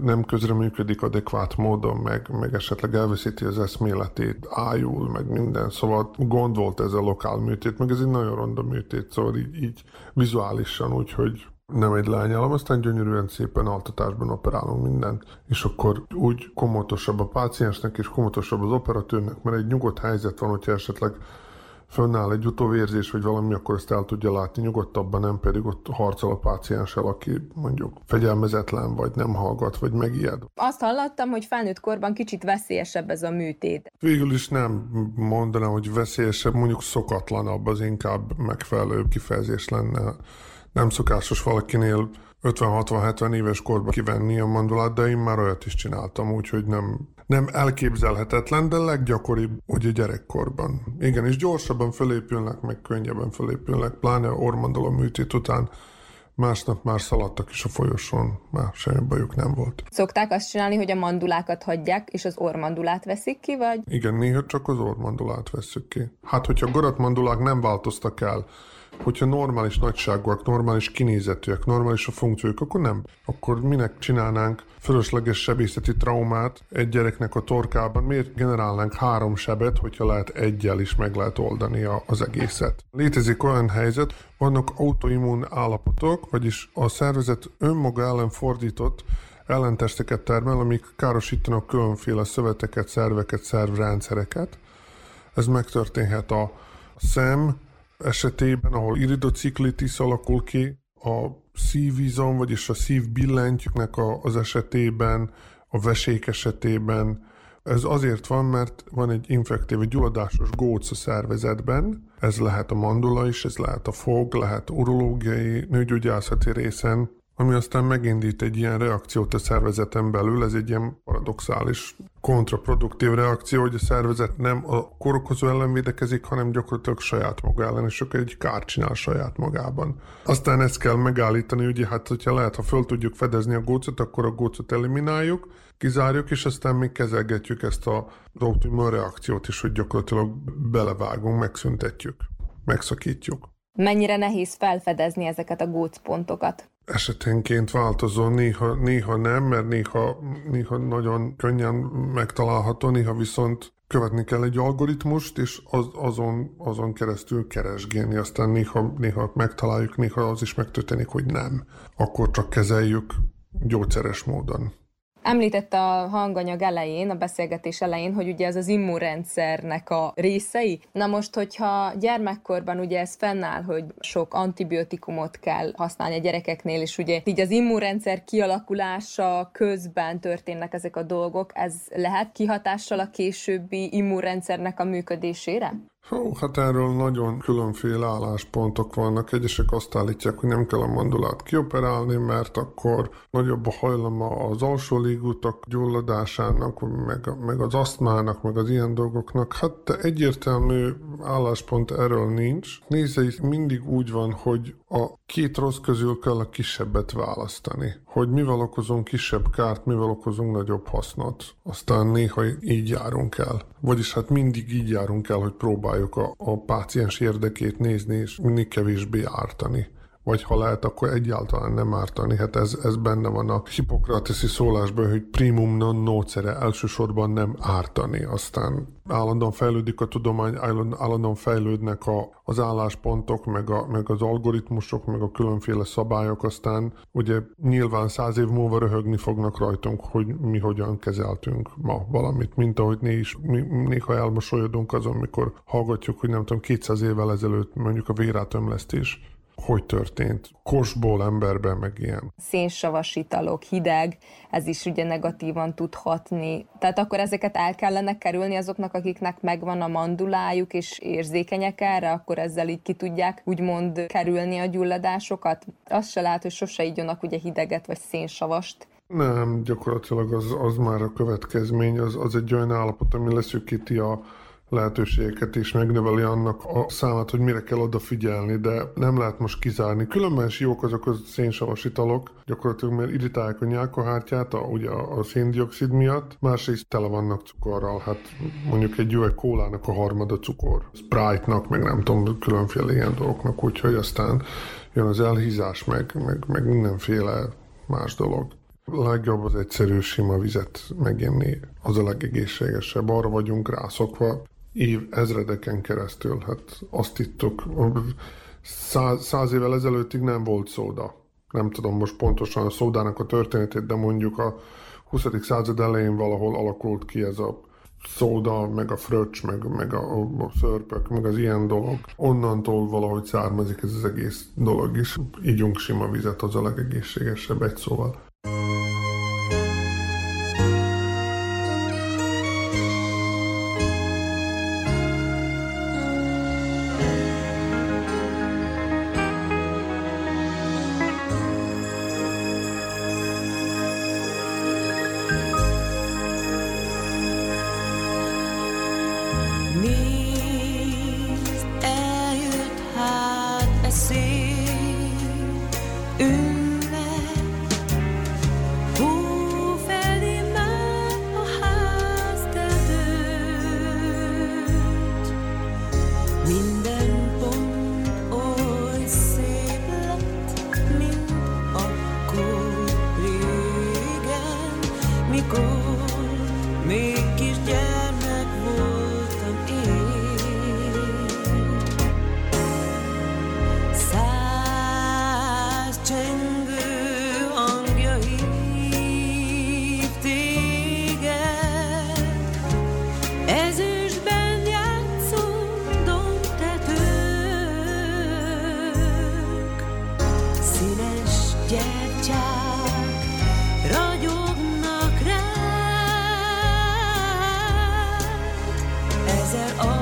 nem közreműködik adekvát módon, meg, meg esetleg elveszíti az eszméletét, ájul, meg minden. Szóval gond volt ez a lokál műtét, meg ez egy nagyon ronda műtét, szóval így, így vizuálisan, úgyhogy nem egy lányálom, aztán gyönyörűen szépen altatásban operálunk mindent, és akkor úgy komotosabb a páciensnek, és komotosabb az operatőrnek, mert egy nyugodt helyzet van, hogyha esetleg fönnáll egy utóvérzés, vagy valami, akkor ezt el tudja látni nyugodtabban, nem pedig ott harcol a pácienssel, aki mondjuk fegyelmezetlen, vagy nem hallgat, vagy megijed. Azt hallottam, hogy felnőtt korban kicsit veszélyesebb ez a műtét. Végül is nem mondanám, hogy veszélyesebb, mondjuk szokatlanabb, az inkább megfelelő kifejezés lenne. Nem szokásos valakinél 50-60-70 éves korban kivenni a mandulát, de én már olyat is csináltam, úgyhogy nem, nem elképzelhetetlen, de leggyakoribb ugye gyerekkorban. Igen, és gyorsabban fölépülnek, meg könnyebben fölépülnek, pláne ormandala műtét után másnap már szaladtak is a folyosón, már semmi bajuk nem volt. Szokták azt csinálni, hogy a mandulákat hagyják, és az ormandulát veszik ki, vagy? Igen, néha csak az ormandulát veszük ki. Hát, hogyha a garatmandulák nem változtak el, Hogyha normális nagyságúak, normális kinézetűek, normális a funkciójuk, akkor nem. Akkor minek csinálnánk fölösleges sebészeti traumát egy gyereknek a torkában? Miért generálnánk három sebet, hogyha lehet egyel is meg lehet oldani az egészet? Létezik olyan helyzet, vannak autoimmun állapotok, vagyis a szervezet önmaga ellen fordított ellentesteket termel, amik károsítanak különféle szöveteket, szerveket, szervrendszereket. Ez megtörténhet a szem esetében, ahol iridociklitis alakul ki, a szívizom, vagyis a szívbillentyűknek az esetében, a vesék esetében, ez azért van, mert van egy infektív, egy gyulladásos góc a szervezetben, ez lehet a mandula is, ez lehet a fog, lehet urológiai, nőgyógyászati részen, ami aztán megindít egy ilyen reakciót a szervezeten belül, ez egy ilyen paradoxális, kontraproduktív reakció, hogy a szervezet nem a korokozó ellen védekezik, hanem gyakorlatilag saját maga ellen, és akkor egy kár csinál saját magában. Aztán ezt kell megállítani, ugye hát, hogyha lehet, ha föl tudjuk fedezni a gócot, akkor a gócot elimináljuk, kizárjuk, és aztán még kezelgetjük ezt a autoimmun reakciót is, hogy gyakorlatilag belevágunk, megszüntetjük, megszakítjuk. Mennyire nehéz felfedezni ezeket a gócpontokat? esetenként változó, néha, néha nem, mert néha, néha nagyon könnyen megtalálható, néha viszont követni kell egy algoritmust, és az, azon, azon keresztül keresgélni, aztán néha, néha megtaláljuk, néha az is megtörténik, hogy nem. Akkor csak kezeljük gyógyszeres módon. Említett a hanganyag elején, a beszélgetés elején, hogy ugye ez az immunrendszernek a részei. Na most, hogyha gyermekkorban ugye ez fennáll, hogy sok antibiotikumot kell használni a gyerekeknél, és ugye így az immunrendszer kialakulása közben történnek ezek a dolgok, ez lehet kihatással a későbbi immunrendszernek a működésére? Hú, hát erről nagyon különféle álláspontok vannak. Egyesek azt állítják, hogy nem kell a mandulát kioperálni, mert akkor nagyobb a hajlama az alsó légutak gyulladásának, meg, meg az asztmának, meg az ilyen dolgoknak. Hát egyértelmű álláspont erről nincs. Nézze, mindig úgy van, hogy a két rossz közül kell a kisebbet választani. Hogy mivel okozunk kisebb kárt, mivel okozunk nagyobb hasznot. Aztán néha így járunk el. Vagyis hát mindig így járunk el, hogy próbáljuk a, a páciens érdekét nézni, és mindig kevésbé ártani vagy ha lehet, akkor egyáltalán nem ártani. Hát ez, ez benne van a hipokrateszi szólásban, hogy primum non nocere, elsősorban nem ártani. Aztán állandóan fejlődik a tudomány, állandóan fejlődnek a, az álláspontok, meg, a, meg az algoritmusok, meg a különféle szabályok, aztán ugye nyilván száz év múlva röhögni fognak rajtunk, hogy mi hogyan kezeltünk ma valamit, mint ahogy né is, mi, néha elmosolyodunk azon, mikor hallgatjuk, hogy nem tudom, 200 évvel ezelőtt mondjuk a vérátömlesztés hogy történt. Kosból emberben meg ilyen. Szénsavas italok, hideg, ez is ugye negatívan tud hatni. Tehát akkor ezeket el kellene kerülni azoknak, akiknek megvan a mandulájuk és érzékenyek erre, akkor ezzel így ki tudják úgymond kerülni a gyulladásokat. Azt se lehet, hogy sose igyonak ugye hideget vagy szénsavast. Nem, gyakorlatilag az, az már a következmény, az, az egy olyan állapot, ami leszűkíti a, lehetőségeket is megnöveli annak a számát, hogy mire kell odafigyelni, de nem lehet most kizárni. Különben is jók azok a szénsavas italok, gyakorlatilag mert irritálják a nyálkahártyát, a, ugye a széndiokszid miatt, másrészt tele vannak cukorral, hát mondjuk egy üveg kólának a harmada cukor, Sprite-nak, meg nem tudom, különféle ilyen dolgoknak, úgyhogy aztán jön az elhízás, meg, meg, meg mindenféle más dolog. Legjobb az egyszerű sima vizet meginni, az a legegészségesebb. Arra vagyunk rászokva, év, ezredeken keresztül. Hát azt ittuk. Száz, száz évvel ezelőttig nem volt szóda. Nem tudom most pontosan a szódának a történetét, de mondjuk a 20. század elején valahol alakult ki ez a szóda, meg a fröccs, meg, meg a, a szörpök, meg az ilyen dolog. Onnantól valahogy származik ez az egész dolog is. Ígyunk sima vizet, az a legegészségesebb egy szóval. said, oh.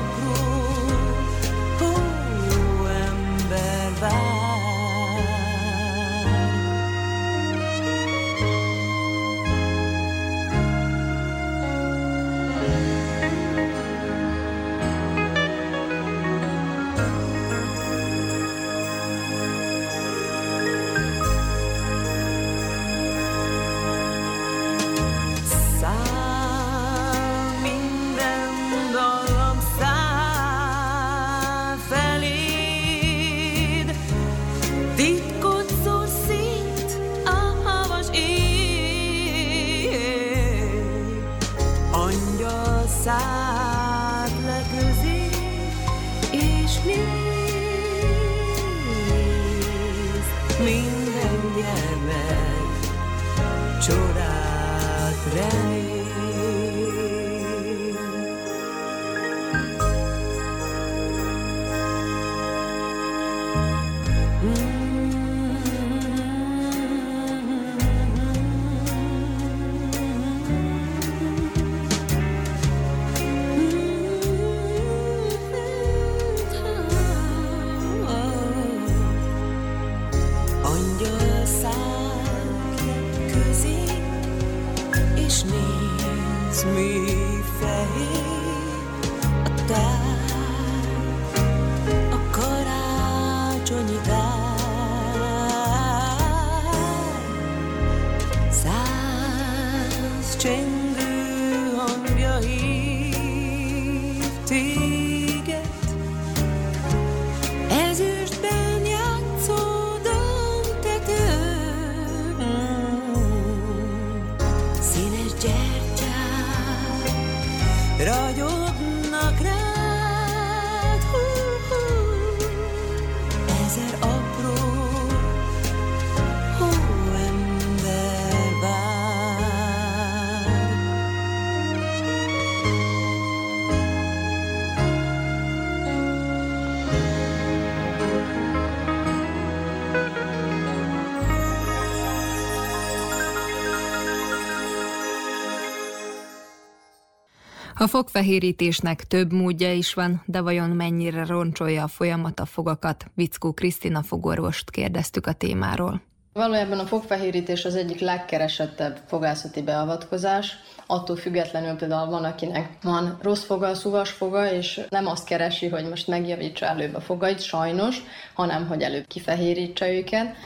A fogfehérítésnek több módja is van, de vajon mennyire roncsolja a folyamat a fogakat? Vickó Krisztina fogorvost kérdeztük a témáról. Valójában a fogfehérítés az egyik legkeresettebb fogászati beavatkozás. Attól függetlenül például van, akinek van rossz foga, szuvas foga, és nem azt keresi, hogy most megjavítsa előbb a fogait, sajnos, hanem hogy előbb kifehérítse őket.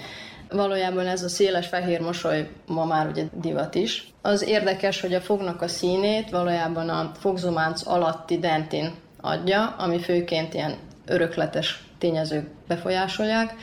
Valójában ez a széles fehér mosoly ma már ugye divat is. Az érdekes, hogy a fognak a színét valójában a fogzománc alatti dentin adja, ami főként ilyen örökletes tényezők befolyásolják,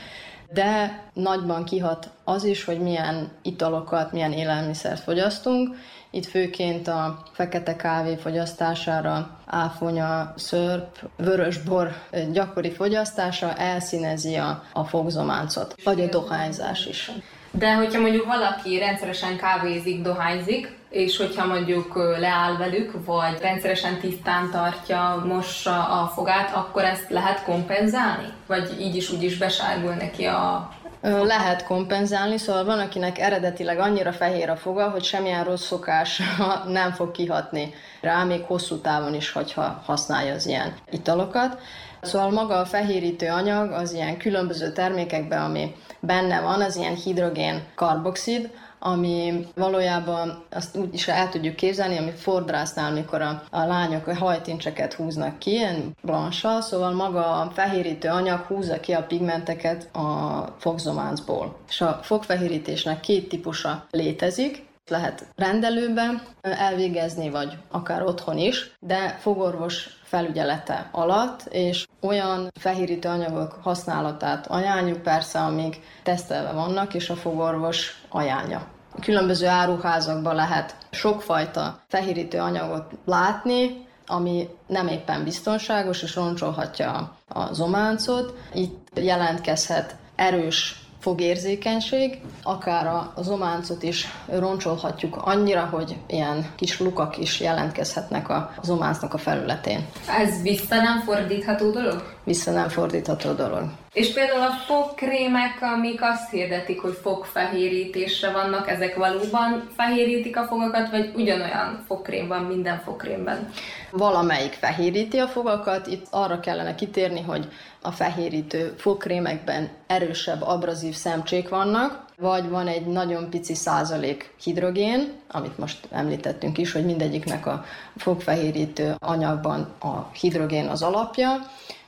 de nagyban kihat az is, hogy milyen italokat, milyen élelmiszert fogyasztunk. Itt főként a fekete kávé fogyasztására, áfonya, szörp, vörösbor gyakori fogyasztása elszínezi a, a fogzománcot, vagy a dohányzás is. De hogyha mondjuk valaki rendszeresen kávézik, dohányzik, és hogyha mondjuk leáll velük, vagy rendszeresen tisztán tartja, mossa a fogát, akkor ezt lehet kompenzálni? Vagy így is úgy is besárgul neki a lehet kompenzálni, szóval van, akinek eredetileg annyira fehér a foga, hogy semmilyen rossz szokás nem fog kihatni rá, még hosszú távon is, hogyha használja az ilyen italokat. Szóval maga a fehérítő anyag az ilyen különböző termékekben, ami benne van, az ilyen hidrogén karboxid, ami valójában azt úgy is el tudjuk képzelni, ami fordrásznál, mikor a, a lányok hajtincseket húznak ki, ilyen blansa, szóval maga a fehérítő anyag húzza ki a pigmenteket a fogzománcból. És a fogfehérítésnek két típusa létezik, lehet rendelőben elvégezni, vagy akár otthon is, de fogorvos felügyelete alatt, és olyan fehérítő anyagok használatát ajánljuk persze, amíg tesztelve vannak, és a fogorvos ajánlja. Különböző áruházakban lehet sokfajta fehérítő anyagot látni, ami nem éppen biztonságos, és roncsolhatja a zománcot. Itt jelentkezhet erős fogérzékenység, akár a zománcot is roncsolhatjuk annyira, hogy ilyen kis lukak is jelentkezhetnek a zománcnak a felületén. Ez vissza nem fordítható dolog? Vissza nem fordítható dolog. És például a fogkrémek, amik azt hirdetik, hogy fogfehérítésre vannak, ezek valóban fehérítik a fogakat, vagy ugyanolyan fogkrém van minden fogkrémben? Valamelyik fehéríti a fogakat, itt arra kellene kitérni, hogy a fehérítő fogkrémekben erősebb abrazív szemcsék vannak, vagy van egy nagyon pici százalék hidrogén, amit most említettünk is, hogy mindegyiknek a fogfehérítő anyagban a hidrogén az alapja,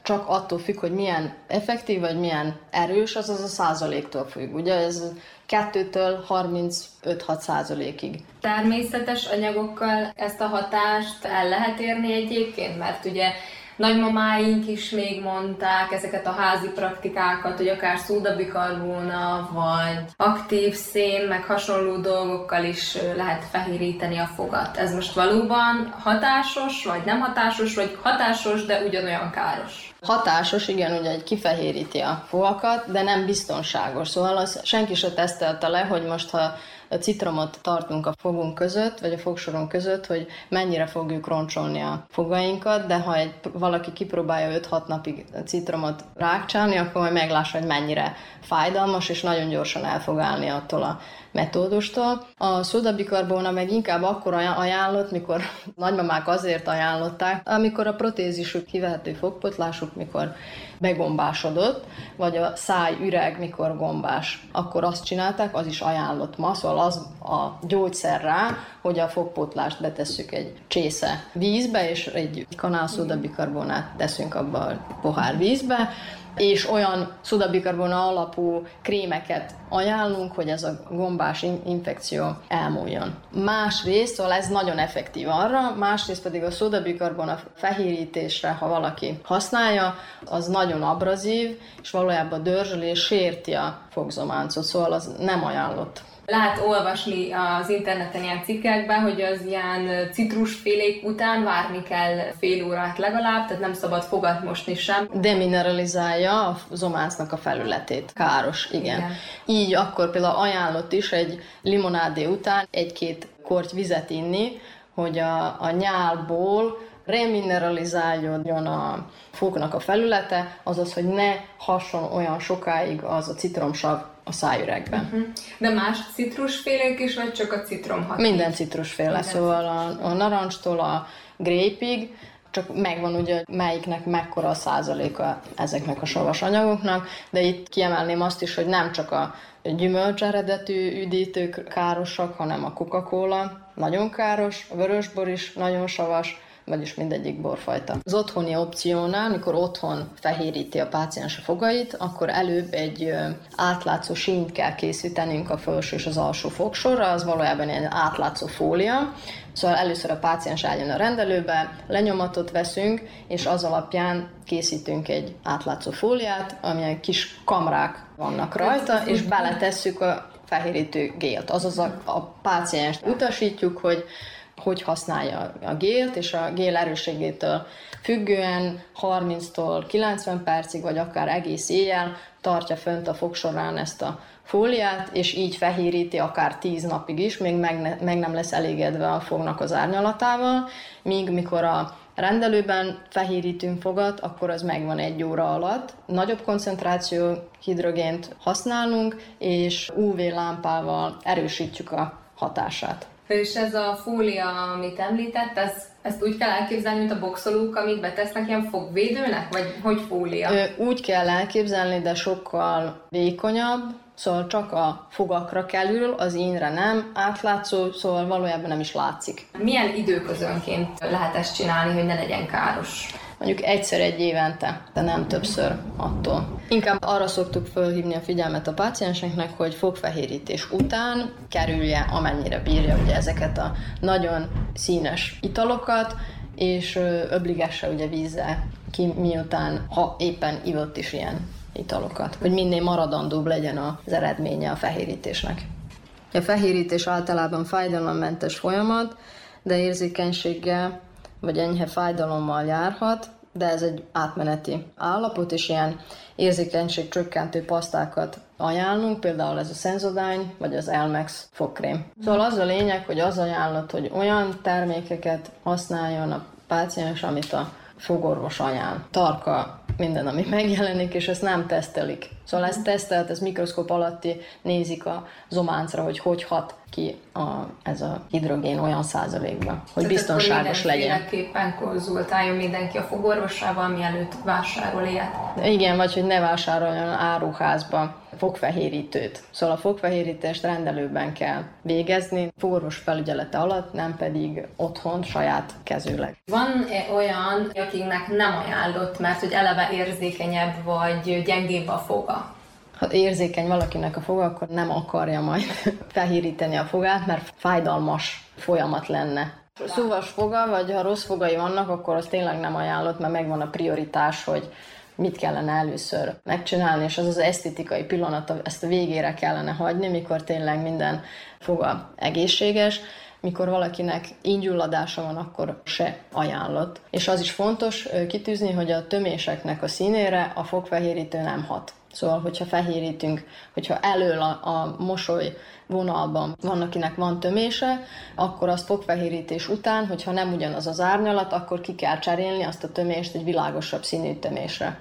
csak attól függ, hogy milyen effektív vagy milyen erős, az az a százaléktól függ. Ugye ez 2-től 35-6 százalékig. Természetes anyagokkal ezt a hatást el lehet érni egyébként, mert ugye nagymamáink is még mondták ezeket a házi praktikákat, hogy akár szódabikarbóna, vagy aktív szén, meg hasonló dolgokkal is lehet fehéríteni a fogat. Ez most valóban hatásos, vagy nem hatásos, vagy hatásos, de ugyanolyan káros? Hatásos, igen, ugye egy kifehéríti a fogakat, de nem biztonságos. Szóval az senki se tesztelte le, hogy most ha citromot tartunk a fogunk között, vagy a fogsoron között, hogy mennyire fogjuk roncsolni a fogainkat, de ha egy, valaki kipróbálja 5-6 napig a citromot rákcsálni, akkor majd meglássa, hogy mennyire fájdalmas, és nagyon gyorsan el fog állni attól a metódustól. A szodabikarbóna meg inkább akkor ajánlott, mikor nagymamák azért ajánlották, amikor a protézisük kivehető fogpotlásuk, mikor begombásodott, vagy a száj üreg, mikor gombás, akkor azt csinálták, az is ajánlott ma, szóval az a gyógyszer rá, hogy a fogpotlást betesszük egy csésze vízbe, és egy kanál szodabikarbonát teszünk abba a pohár vízbe, és olyan szudabikarbona alapú krémeket ajánlunk, hogy ez a gombás infekció elmúljon. Másrészt, szóval ez nagyon effektív arra, másrészt pedig a szudabikarbona fehérítésre, ha valaki használja, az nagyon abrazív, és valójában dörzsöl és sérti a fogzománcot, szóval az nem ajánlott lehet olvasni az interneten ilyen cikkekben, hogy az ilyen citrusfélék után várni kell fél órát legalább, tehát nem szabad fogat mosni sem. Demineralizálja a zománcnak a felületét. Káros, igen. igen. Így akkor például ajánlott is egy limonádé után egy-két korty vizet inni, hogy a, a nyálból remineralizáljon a fognak a felülete, azaz, hogy ne hasson olyan sokáig az a citromsav a szájüregben. Uh-huh. De más citrusfélek is, vagy csak a citrom hat? Minden citrusféle, Minden szóval a, a narancstól a grépig, csak megvan ugye, melyiknek mekkora a százaléka ezeknek a savas anyagoknak, de itt kiemelném azt is, hogy nem csak a gyümölcs eredetű üdítők károsak, hanem a Coca-Cola nagyon káros, a vörösbor is nagyon savas, vagyis mindegyik borfajta. Az otthoni opciónál, mikor otthon fehéríti a páciens a fogait, akkor előbb egy átlátszó sínt kell készítenünk a felső és az alsó fogsorra, az valójában egy átlátszó fólia, Szóval először a páciens álljon a rendelőbe, lenyomatot veszünk, és az alapján készítünk egy átlátszó fóliát, amilyen kis kamrák vannak rajta, és beletesszük a fehérítő gélt. Azaz a, a pácienst utasítjuk, hogy hogy használja a gélt, és a gél erősségétől függően 30-tól 90 percig, vagy akár egész éjjel tartja fönt a fogsorán ezt a fóliát, és így fehéríti akár 10 napig is, még meg, ne, meg nem lesz elégedve a fognak az árnyalatával, míg mikor a rendelőben fehérítünk fogat, akkor az megvan egy óra alatt. Nagyobb koncentráció hidrogént használunk, és UV lámpával erősítjük a hatását. És ez a fólia, amit említett, ez, ezt úgy kell elképzelni, mint a boxolók, amit betesznek ilyen fogvédőnek, vagy hogy fólia? Úgy kell elképzelni, de sokkal vékonyabb, szóval csak a fogakra kerül, az ínre nem, átlátszó, szóval valójában nem is látszik. Milyen időközönként lehet ezt csinálni, hogy ne legyen káros? Mondjuk egyszer egy évente, de nem többször attól. Inkább arra szoktuk fölhívni a figyelmet a pácienseknek, hogy fogfehérítés után kerülje, amennyire bírja ugye ezeket a nagyon színes italokat, és öbligesse ugye vízzel ki, miután, ha éppen ivott is ilyen italokat, hogy minél maradandóbb legyen az eredménye a fehérítésnek. A fehérítés általában fájdalommentes folyamat, de érzékenységgel vagy enyhe fájdalommal járhat, de ez egy átmeneti állapot, és ilyen érzékenység csökkentő pasztákat ajánlunk, például ez a Sensodyne, vagy az Elmex fogkrém. Szóval az a lényeg, hogy az ajánlott, hogy olyan termékeket használjon a páciens, amit a fogorvos anyán. Tarka minden, ami megjelenik, és ezt nem tesztelik. Szóval ezt tesztelt, ez mikroszkóp alatti nézik a zománcra, hogy hogy hat ki a, ez a hidrogén olyan százalékban, hogy Tehát biztonságos legyen. Mindenképpen konzultáljon mindenki a fogorvosával, mielőtt vásárol ilyet. Igen, vagy hogy ne vásároljon áruházba fogfehérítőt. Szóval a fogfehérítést rendelőben kell végezni, fogorvos felügyelete alatt, nem pedig otthon, saját kezűleg. Van -e olyan, akiknek nem ajánlott, mert hogy eleve érzékenyebb vagy gyengébb a foga? Ha érzékeny valakinek a foga, akkor nem akarja majd fehéríteni a fogát, mert fájdalmas folyamat lenne. Szúvas foga, vagy ha rossz fogai vannak, akkor az tényleg nem ajánlott, mert megvan a prioritás, hogy mit kellene először megcsinálni, és az az esztetikai pillanat, ezt a végére kellene hagyni, mikor tényleg minden foga egészséges, mikor valakinek ingyulladása van, akkor se ajánlott. És az is fontos kitűzni, hogy a töméseknek a színére a fogfehérítő nem hat. Szóval, hogyha fehérítünk, hogyha elől a, a mosoly vonalban van, akinek van tömése, akkor azt fogfehérítés után, hogyha nem ugyanaz az árnyalat, akkor ki kell cserélni azt a tömést egy világosabb színű tömésre.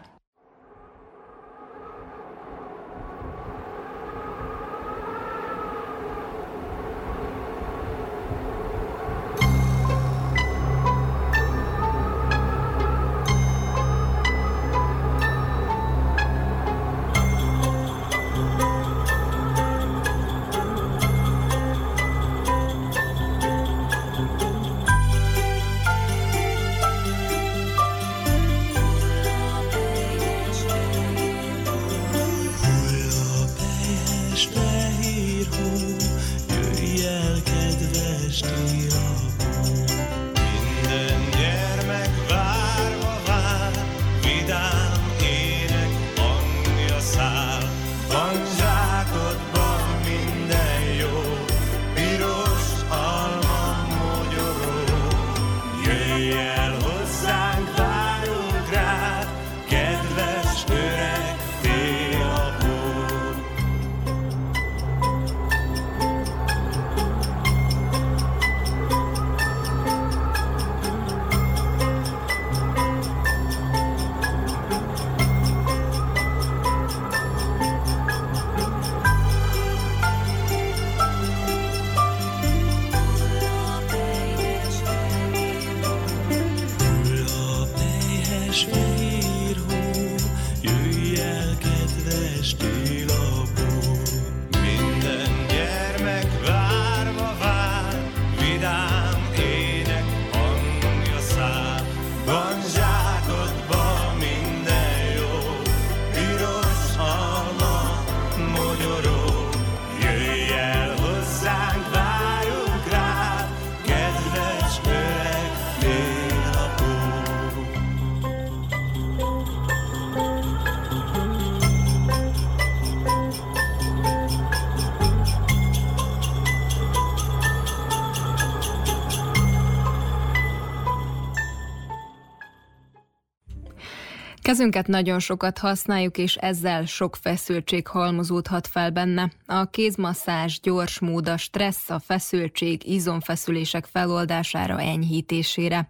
Kezünket nagyon sokat használjuk, és ezzel sok feszültség halmozódhat fel benne. A kézmasszázs gyors mód a stressz, a feszültség, izomfeszülések feloldására, enyhítésére.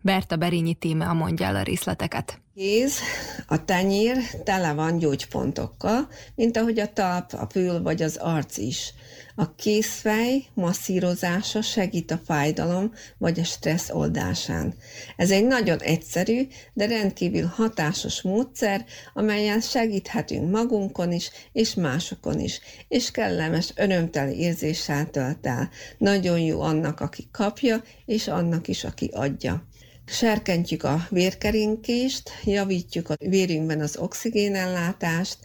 Berta Berényi téma mondja el a részleteket. Kéz, a tenyér tele van gyógypontokkal, mint ahogy a talp, a pül vagy az arc is. A készfej masszírozása segít a fájdalom vagy a stressz oldásán. Ez egy nagyon egyszerű, de rendkívül hatásos módszer, amelyen segíthetünk magunkon is, és másokon is, és kellemes, örömteli érzéssel tölt el. Nagyon jó annak, aki kapja, és annak is, aki adja. Serkentjük a vérkerinkést, javítjuk a vérünkben az oxigénellátást,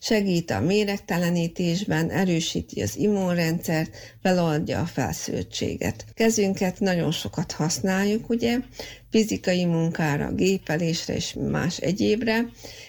segít a méregtelenítésben, erősíti az immunrendszert, feloldja a felszültséget. Kezünket nagyon sokat használjuk, ugye, fizikai munkára, gépelésre és más egyébre,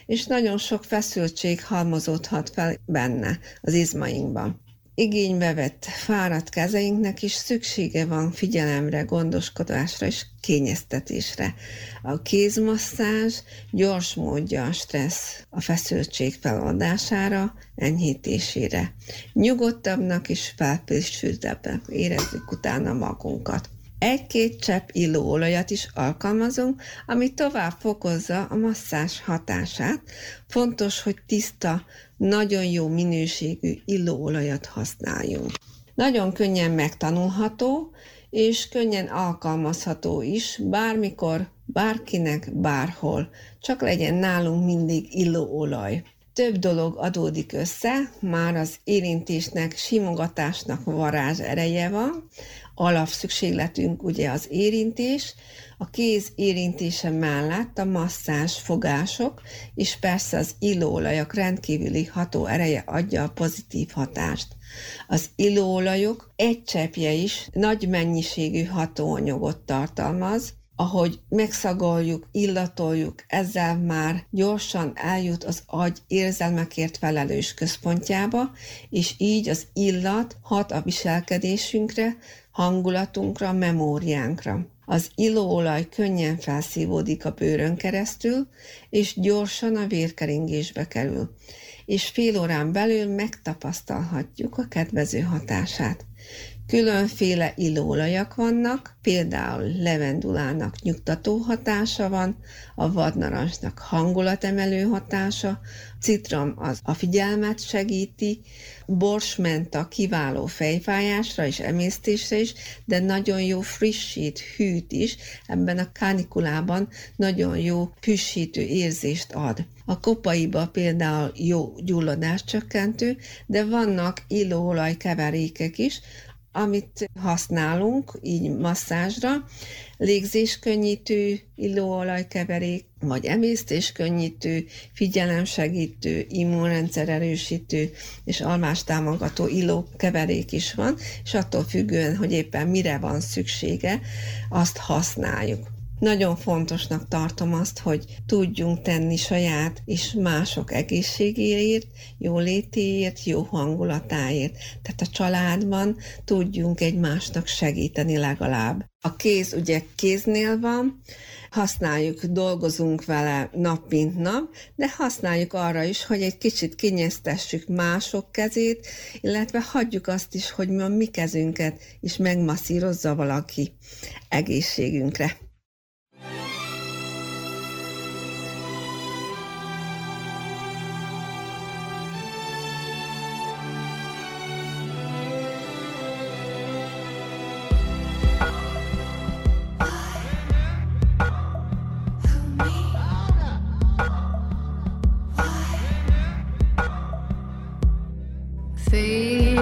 és nagyon sok feszültség halmozódhat fel benne, az izmainkban igénybe vett fáradt kezeinknek is szüksége van figyelemre, gondoskodásra és kényeztetésre. A kézmasszázs gyors módja a stressz, a feszültség feloldására, enyhítésére. Nyugodtabbnak és felpésültebbnek érezzük utána magunkat. Egy-két csepp illóolajat is alkalmazunk, ami tovább fokozza a masszás hatását. Fontos, hogy tiszta, nagyon jó minőségű illóolajat használjunk. Nagyon könnyen megtanulható, és könnyen alkalmazható is, bármikor, bárkinek, bárhol. Csak legyen nálunk mindig illóolaj. Több dolog adódik össze, már az érintésnek, simogatásnak varázs ereje van, alapszükségletünk ugye az érintés, a kéz érintése mellett a masszás fogások, és persze az illóolajak rendkívüli ható ereje adja a pozitív hatást. Az illóolajok egy cseppje is nagy mennyiségű hatóanyagot tartalmaz, ahogy megszagoljuk, illatoljuk, ezzel már gyorsan eljut az agy érzelmekért felelős központjába, és így az illat hat a viselkedésünkre, hangulatunkra, memóriánkra. Az illóolaj könnyen felszívódik a bőrön keresztül, és gyorsan a vérkeringésbe kerül, és fél órán belül megtapasztalhatjuk a kedvező hatását. Különféle illóolajak vannak, például levendulának nyugtató hatása van, a vadnarancsnak hangulatemelő hatása, citrom az a figyelmet segíti, borsmenta kiváló fejfájásra és emésztésre is, de nagyon jó frissít, hűt is, ebben a kánikulában nagyon jó frissítő érzést ad. A kopaiba például jó gyulladáscsökkentő, de vannak illóolaj keverékek is, amit használunk, így masszázsra, légzéskönnyítő, illóolajkeverék, vagy emésztéskönnyítő, figyelemsegítő, immunrendszer erősítő és almástámogató illókeverék is van, és attól függően, hogy éppen mire van szüksége, azt használjuk. Nagyon fontosnak tartom azt, hogy tudjunk tenni saját és mások egészségéért, jólétéért, jó hangulatáért. Tehát a családban tudjunk egymásnak segíteni legalább. A kéz ugye kéznél van, használjuk, dolgozunk vele nap mint nap, de használjuk arra is, hogy egy kicsit kinyeztessük mások kezét, illetve hagyjuk azt is, hogy mi a mi kezünket is megmasszírozza valaki egészségünkre.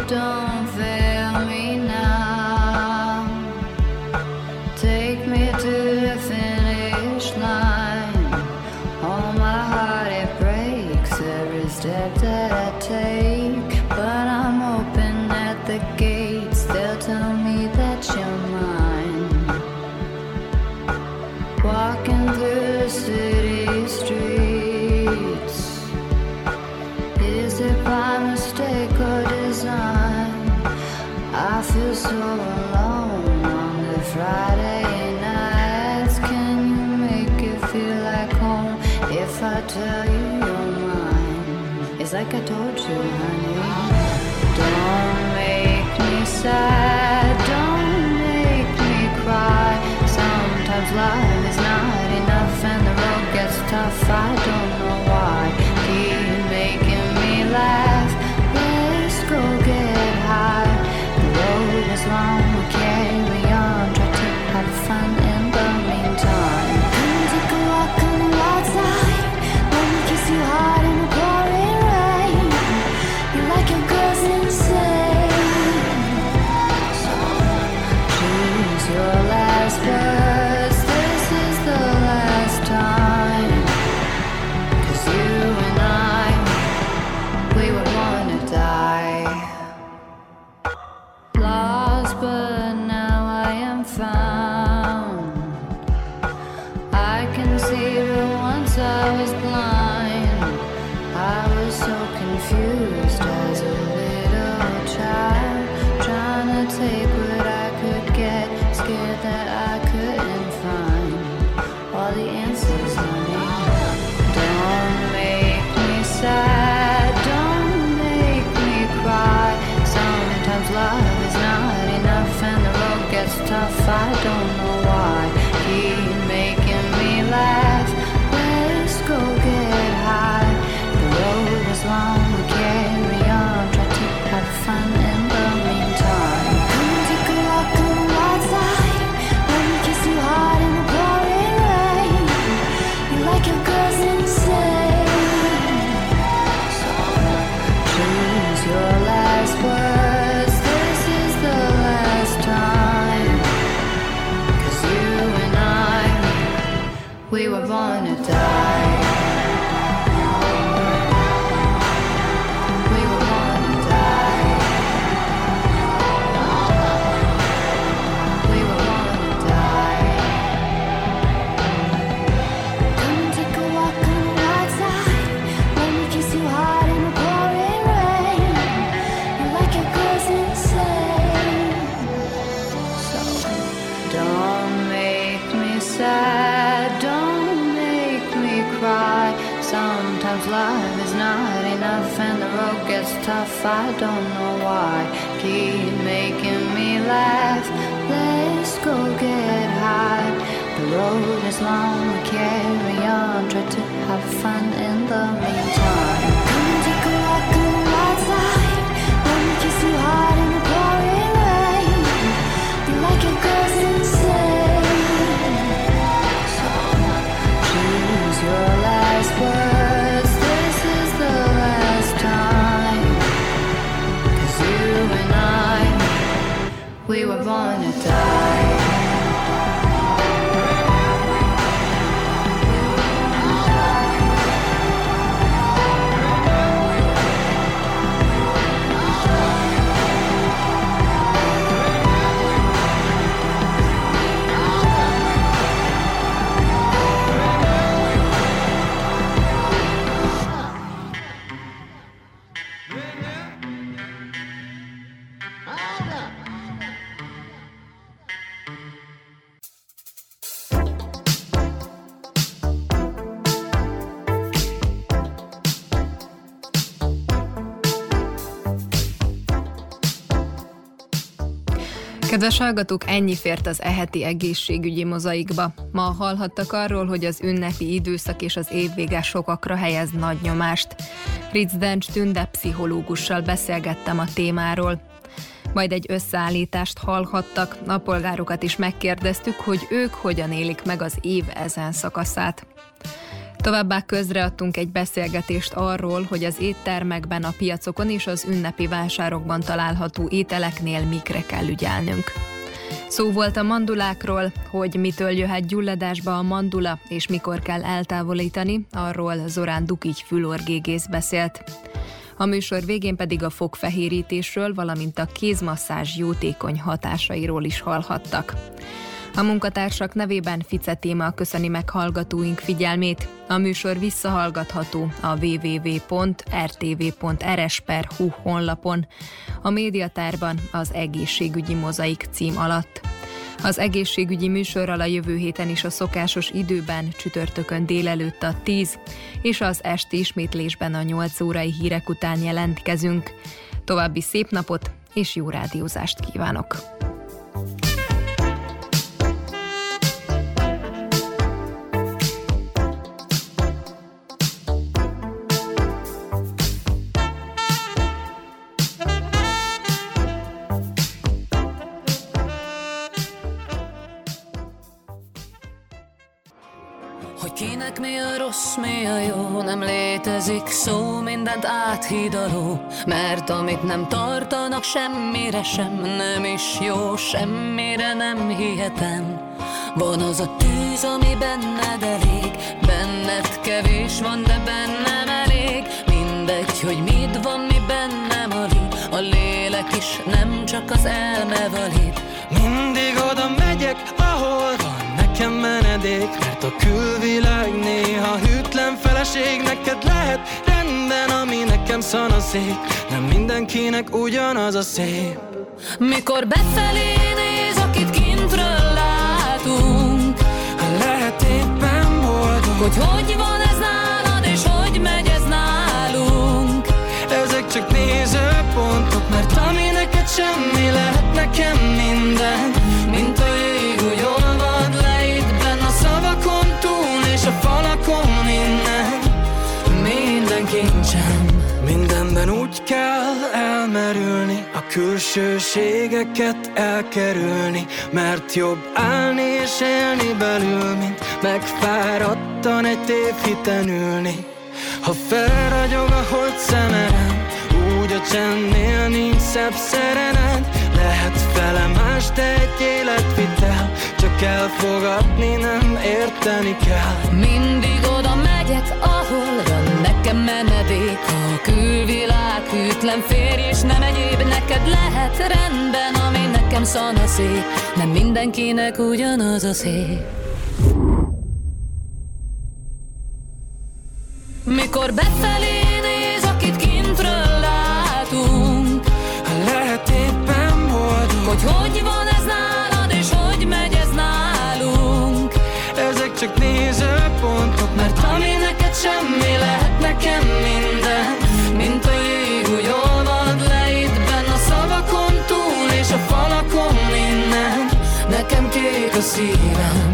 don't fail me. Kedves hallgatók, ennyi fért az eheti egészségügyi mozaikba. Ma hallhattak arról, hogy az ünnepi időszak és az évvége sokakra helyez nagy nyomást. Ritz Dencs Tünde pszichológussal beszélgettem a témáról. Majd egy összeállítást hallhattak, a polgárokat is megkérdeztük, hogy ők hogyan élik meg az év ezen szakaszát. Továbbá közreadtunk egy beszélgetést arról, hogy az éttermekben, a piacokon és az ünnepi vásárokban található ételeknél mikre kell ügyelnünk. Szó volt a mandulákról, hogy mitől jöhet gyulladásba a mandula, és mikor kell eltávolítani, arról Zorán Dukigy fülorgégész beszélt. A műsor végén pedig a fogfehérítésről, valamint a kézmasszázs jótékony hatásairól is hallhattak. A munkatársak nevében Fice téma köszöni meg hallgatóink figyelmét. A műsor visszahallgatható a www.rtv.rs.hu honlapon, a médiatárban az egészségügyi mozaik cím alatt. Az egészségügyi műsorral a jövő héten is a szokásos időben, csütörtökön délelőtt a 10, és az esti ismétlésben a 8 órai hírek után jelentkezünk. További szép napot és jó rádiózást kívánok! Rossz, mi a jó, nem létezik szó, mindent áthidaló. Mert amit nem tartanak semmire sem, nem is jó, semmire nem hihetem. Van az a tűz, ami benned elég, benned kevés van, de bennem elég. Mindegy, hogy mit van, mi bennem alig, a lélek is nem csak az elme valid. Mindig oda megyek, ahol nekem menedék Mert a külvilág néha hűtlen feleség Neked lehet rendben, ami nekem szanaszék. Nem mindenkinek ugyanaz a szép. Mikor befelé néz, akit kintről látunk Lehet éppen boldog. Hogy hogy van ez nálad, és hogy megy ez nálunk. Ezek csak nézőpontok Mert ami neked semmi lehet nekem minden Mint kincsem. Mindenben úgy kell elmerülni A külsőségeket elkerülni Mert jobb állni és élni belül Mint megfáradtan egy tévhiten ülni. Ha felragyog a hold szemeren Úgy a csendnél nincs szebb szerenet Lehet fele más, de egy életvitel Csak elfogadni nem érteni kell. Mindig oda megyek, ahol van nekem menedék A külvilág hűtlen férj és nem egyéb Neked lehet rendben, ami nekem szanaszék Nem mindenkinek ugyanaz a szép Mikor befelé néz, akit kintről látunk Lehet éppen boldog. Hogy hogy van semmi lehet nekem minden Mint a jég, úgy olvad le itt a szavakon túl És a falakon minden. Nekem kék a szívem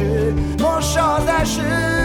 iskin Vesd le az inged,